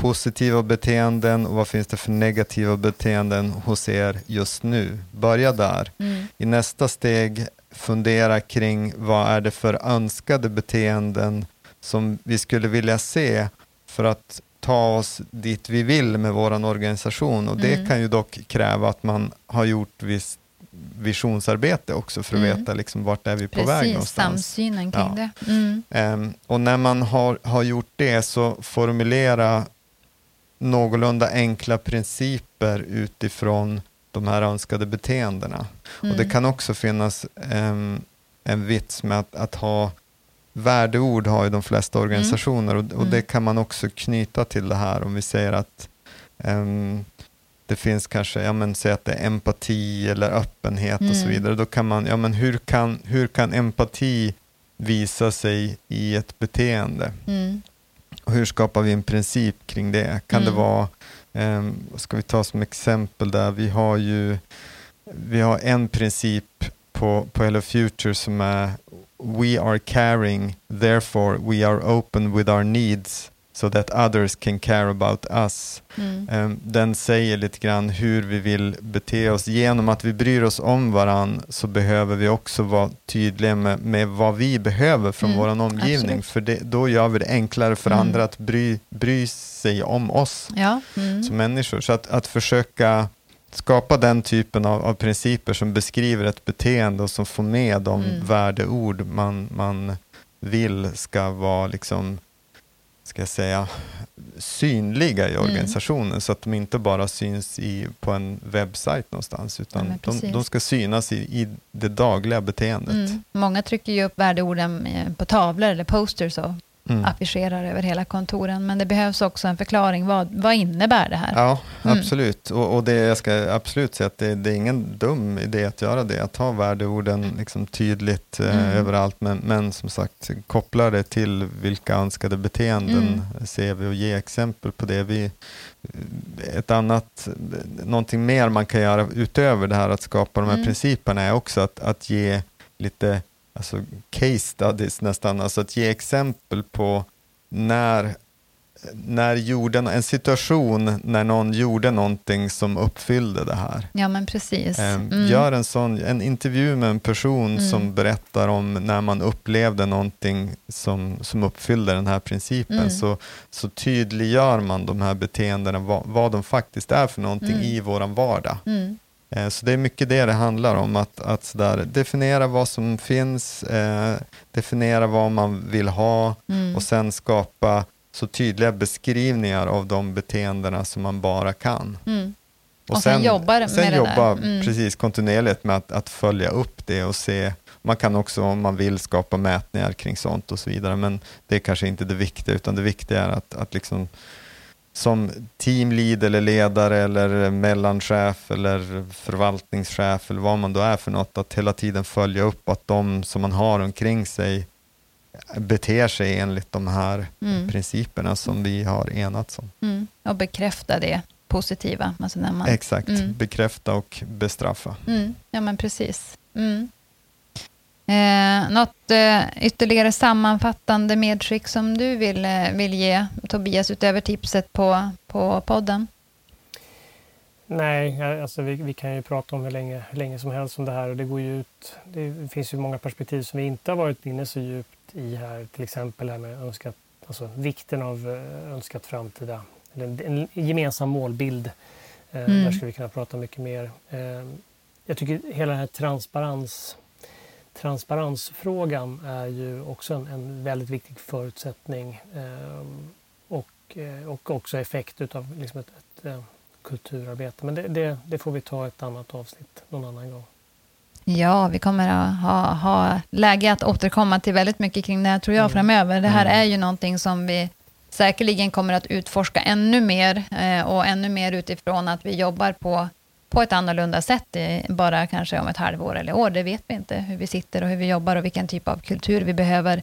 positiva beteenden och vad finns det för negativa beteenden hos er just nu. Börja där. Mm. I nästa steg fundera kring vad är det för önskade beteenden som vi skulle vilja se för att ta oss dit vi vill med vår organisation. Och Det mm. kan ju dock kräva att man har gjort visst visionsarbete också för att mm. veta liksom vart är vi på Precis, väg någonstans. samsynen kring ja. det. Mm. Um, och när man har, har gjort det så formulera någorlunda enkla principer utifrån de här önskade beteendena. Mm. Och Det mm. kan också finnas um, en vits med att, att, ha värdeord har ju de flesta mm. organisationer och, och, det mm. kan man också knyta till det här om vi säger att um, det finns kanske, ja men säg att det är empati eller öppenhet mm. och så vidare. Då kan man, ja men hur kan, hur kan empati visa sig i ett beteende. Mm. Och hur skapar vi en princip kring det? Kan det Mm. vara, eh, vad ska vi ta som exempel där? Vi har ju vi har en princip på, på Hello Future som är We are caring, therefore we are open with our needs so that others can care about us. Mm. Eh, Den säger lite grann hur vi vill bete oss. Genom att vi bryr oss om varann så behöver vi också vara tydliga med, med vad vi behöver från Mm, vår omgivning. absolut. För det, då gör vi det enklare för Mm. andra att bry, bry sig om oss Ja. Mm. som människor. Så att, att försöka skapa den typen av, av principer som beskriver ett beteende och som får med de Mm. värdeord man, man vill ska vara liksom, ska jag säga, synliga i Mm. organisationen så att de inte bara syns i, på en webbsajt någonstans utan men de, de ska synas i, i det dagliga beteendet. Mm. Många trycker ju upp värdeorden eh, på tavlor eller posters och Mm. affischerar över hela kontoren. Men det behövs också en förklaring. Vad, vad innebär det här? Ja, Mm. absolut. Och, och det, jag ska absolut säga att det, det är ingen dum idé att göra det, att ha värdeorden liksom tydligt eh, Mm. överallt, men, men som sagt, koppla det till vilka önskade beteenden ser vi och ge exempel på det. Vi, ett annat, någonting mer man kan göra utöver det här att skapa de här Mm. principerna är också att, att ge lite alltså case studies nästan, alltså att ge exempel på när när gjorde, en situation när någon gjorde någonting som uppfyllde det här. Ja, men precis. Ehm, Mm. Gör en, sån, en intervju med en person Mm. som berättar om när man upplevde någonting som, som uppfyllde den här principen. Mm. Så, så tydliggör man de här beteendena, vad, vad de faktiskt är för någonting Mm. i våran vardag. Eh, Så det är mycket det det handlar om, att, att sådär, definiera vad som finns, eh, definiera vad man vill ha Mm. och sen skapa så tydliga beskrivningar av de beteendena som man bara kan. Mm. Och sen jobbar med sen det jobba där. Mm. precis kontinuerligt med att, att följa upp det och se. Man kan också om man vill skapa mätningar kring sånt och så vidare, men det är kanske inte det viktiga, utan det viktiga är att, att liksom som teamlead eller ledare eller mellanchef eller förvaltningschef eller vad man då är för något, att hela tiden följa upp att de som man har omkring sig beter sig enligt de här Mm. principerna som vi har enats om. Mm. Och bekräfta det positiva. Alltså när man... Exakt, Mm. bekräfta och bestraffa. Mm. Ja, men precis. Eh, något eh, ytterligare sammanfattande medskick som du vill, eh, vill ge, Tobias, utöver tipset på, på podden? Nej, alltså vi, vi kan ju prata om hur länge, hur länge som helst om det här och det går ju ut. Det finns ju många perspektiv som vi inte har varit inne så djupt i här. Till exempel här med önskat, alltså vikten av eh, önskat framtida, en, en gemensam målbild. Eh, Mm. Där skulle vi kunna prata mycket mer. Jag tycker hela den här transparens, transparensfrågan är ju också en, en väldigt viktig förutsättning eh, och, eh, och också effekt utav liksom ett, ett eh, kulturarbete. Men det, det, det får vi ta ett annat avsnitt någon annan gång. Ja, vi kommer att ha, ha läge att återkomma till väldigt mycket kring det här, tror jag, Mm. framöver. Det här Mm. är ju någonting som vi säkerligen kommer att utforska ännu mer eh, och ännu mer utifrån att vi jobbar på, på ett annorlunda sätt, bara kanske om ett halvår eller år. Det vet vi inte, hur vi sitter och hur vi jobbar och vilken typ av kultur vi behöver,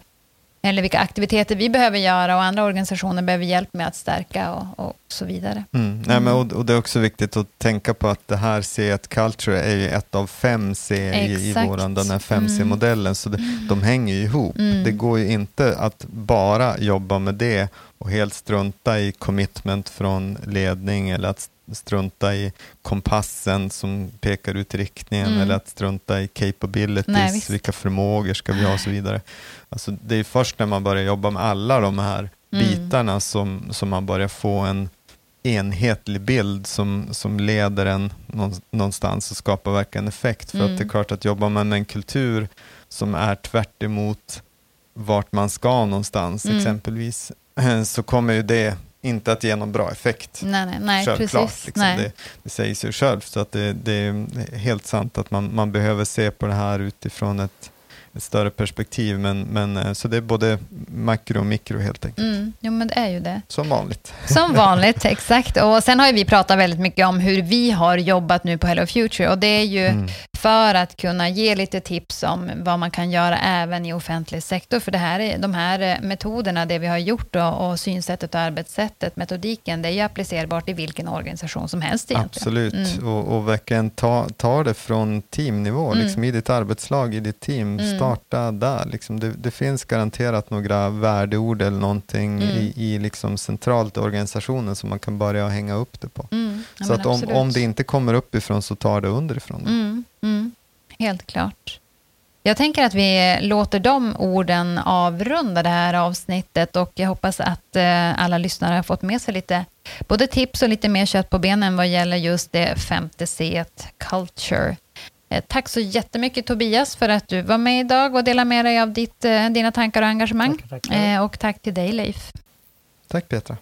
eller vilka aktiviteter vi behöver göra och andra organisationer behöver hjälp med att stärka och, och så vidare. Mm. Nej, men, och, och det är också viktigt att tänka på att det här C1 Culture är ju ett av fem C i, i våran, den här 5C-modellen, så det, de hänger ju ihop. Mm. Det går ju inte att bara jobba med det och helt strunta i commitment från ledning eller att strunta i kompassen som pekar ut riktningen Mm. eller att strunta i capabilities, Nej, vilka förmågor ska vi ha och så vidare. Alltså, det är först när man börjar jobba med alla de här Mm. bitarna som, som man börjar få en enhetlig bild som, som leder en någon- någonstans och skapar verkligen effekt. För Mm. att det är klart att jobbar man med en kultur som är tvärt emot vart man ska någonstans Mm. exempelvis, så kommer ju det inte att ge någon bra effekt. Nej, nej, nej Självklart, precis. liksom. nej. Det, det säger sig självt. Så att det, det är helt sant att man, man behöver se på det här utifrån ett, ett större perspektiv. Men, men, eh, så det är både makro och mikro helt enkelt. Mm, jo, men det är ju det. Som vanligt. Som vanligt, exakt. Och sen har ju vi pratat väldigt mycket om hur vi har jobbat nu på Hello Future och det är ju Mm. För att kunna ge lite tips om vad man kan göra även i offentlig sektor. För det här, de här eh, metoderna, det vi har gjort och, och synsättet och arbetssättet, metodiken, det är ju applicerbart i vilken organisation som helst egentligen. Absolut, mm. och, och verkligen ta, ta det från teamnivå, mm. liksom i ditt arbetslag, i ditt team, mm. starta där. Liksom det, det, finns garanterat några värdeord eller någonting mm. i, i liksom centralt i organisationen som man kan börja hänga upp det på. Mm. Ja, så att om, om det inte kommer uppifrån så tar det underifrån. Mm. Helt klart. Jag tänker att vi låter de orden avrunda det här avsnittet och jag hoppas att eh, alla lyssnare har fått med sig lite både tips och lite mer kött på benen vad gäller just det femte C, culture. Eh, tack så jättemycket Tobias för att du var med idag och delade med dig av ditt, eh, dina tankar och engagemang. Tack, tack, och tack till dig Leif. Tack Petra.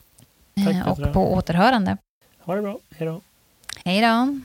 Tack, Petra. Och på återhörande. Ha det bra. Hej då. Hej då.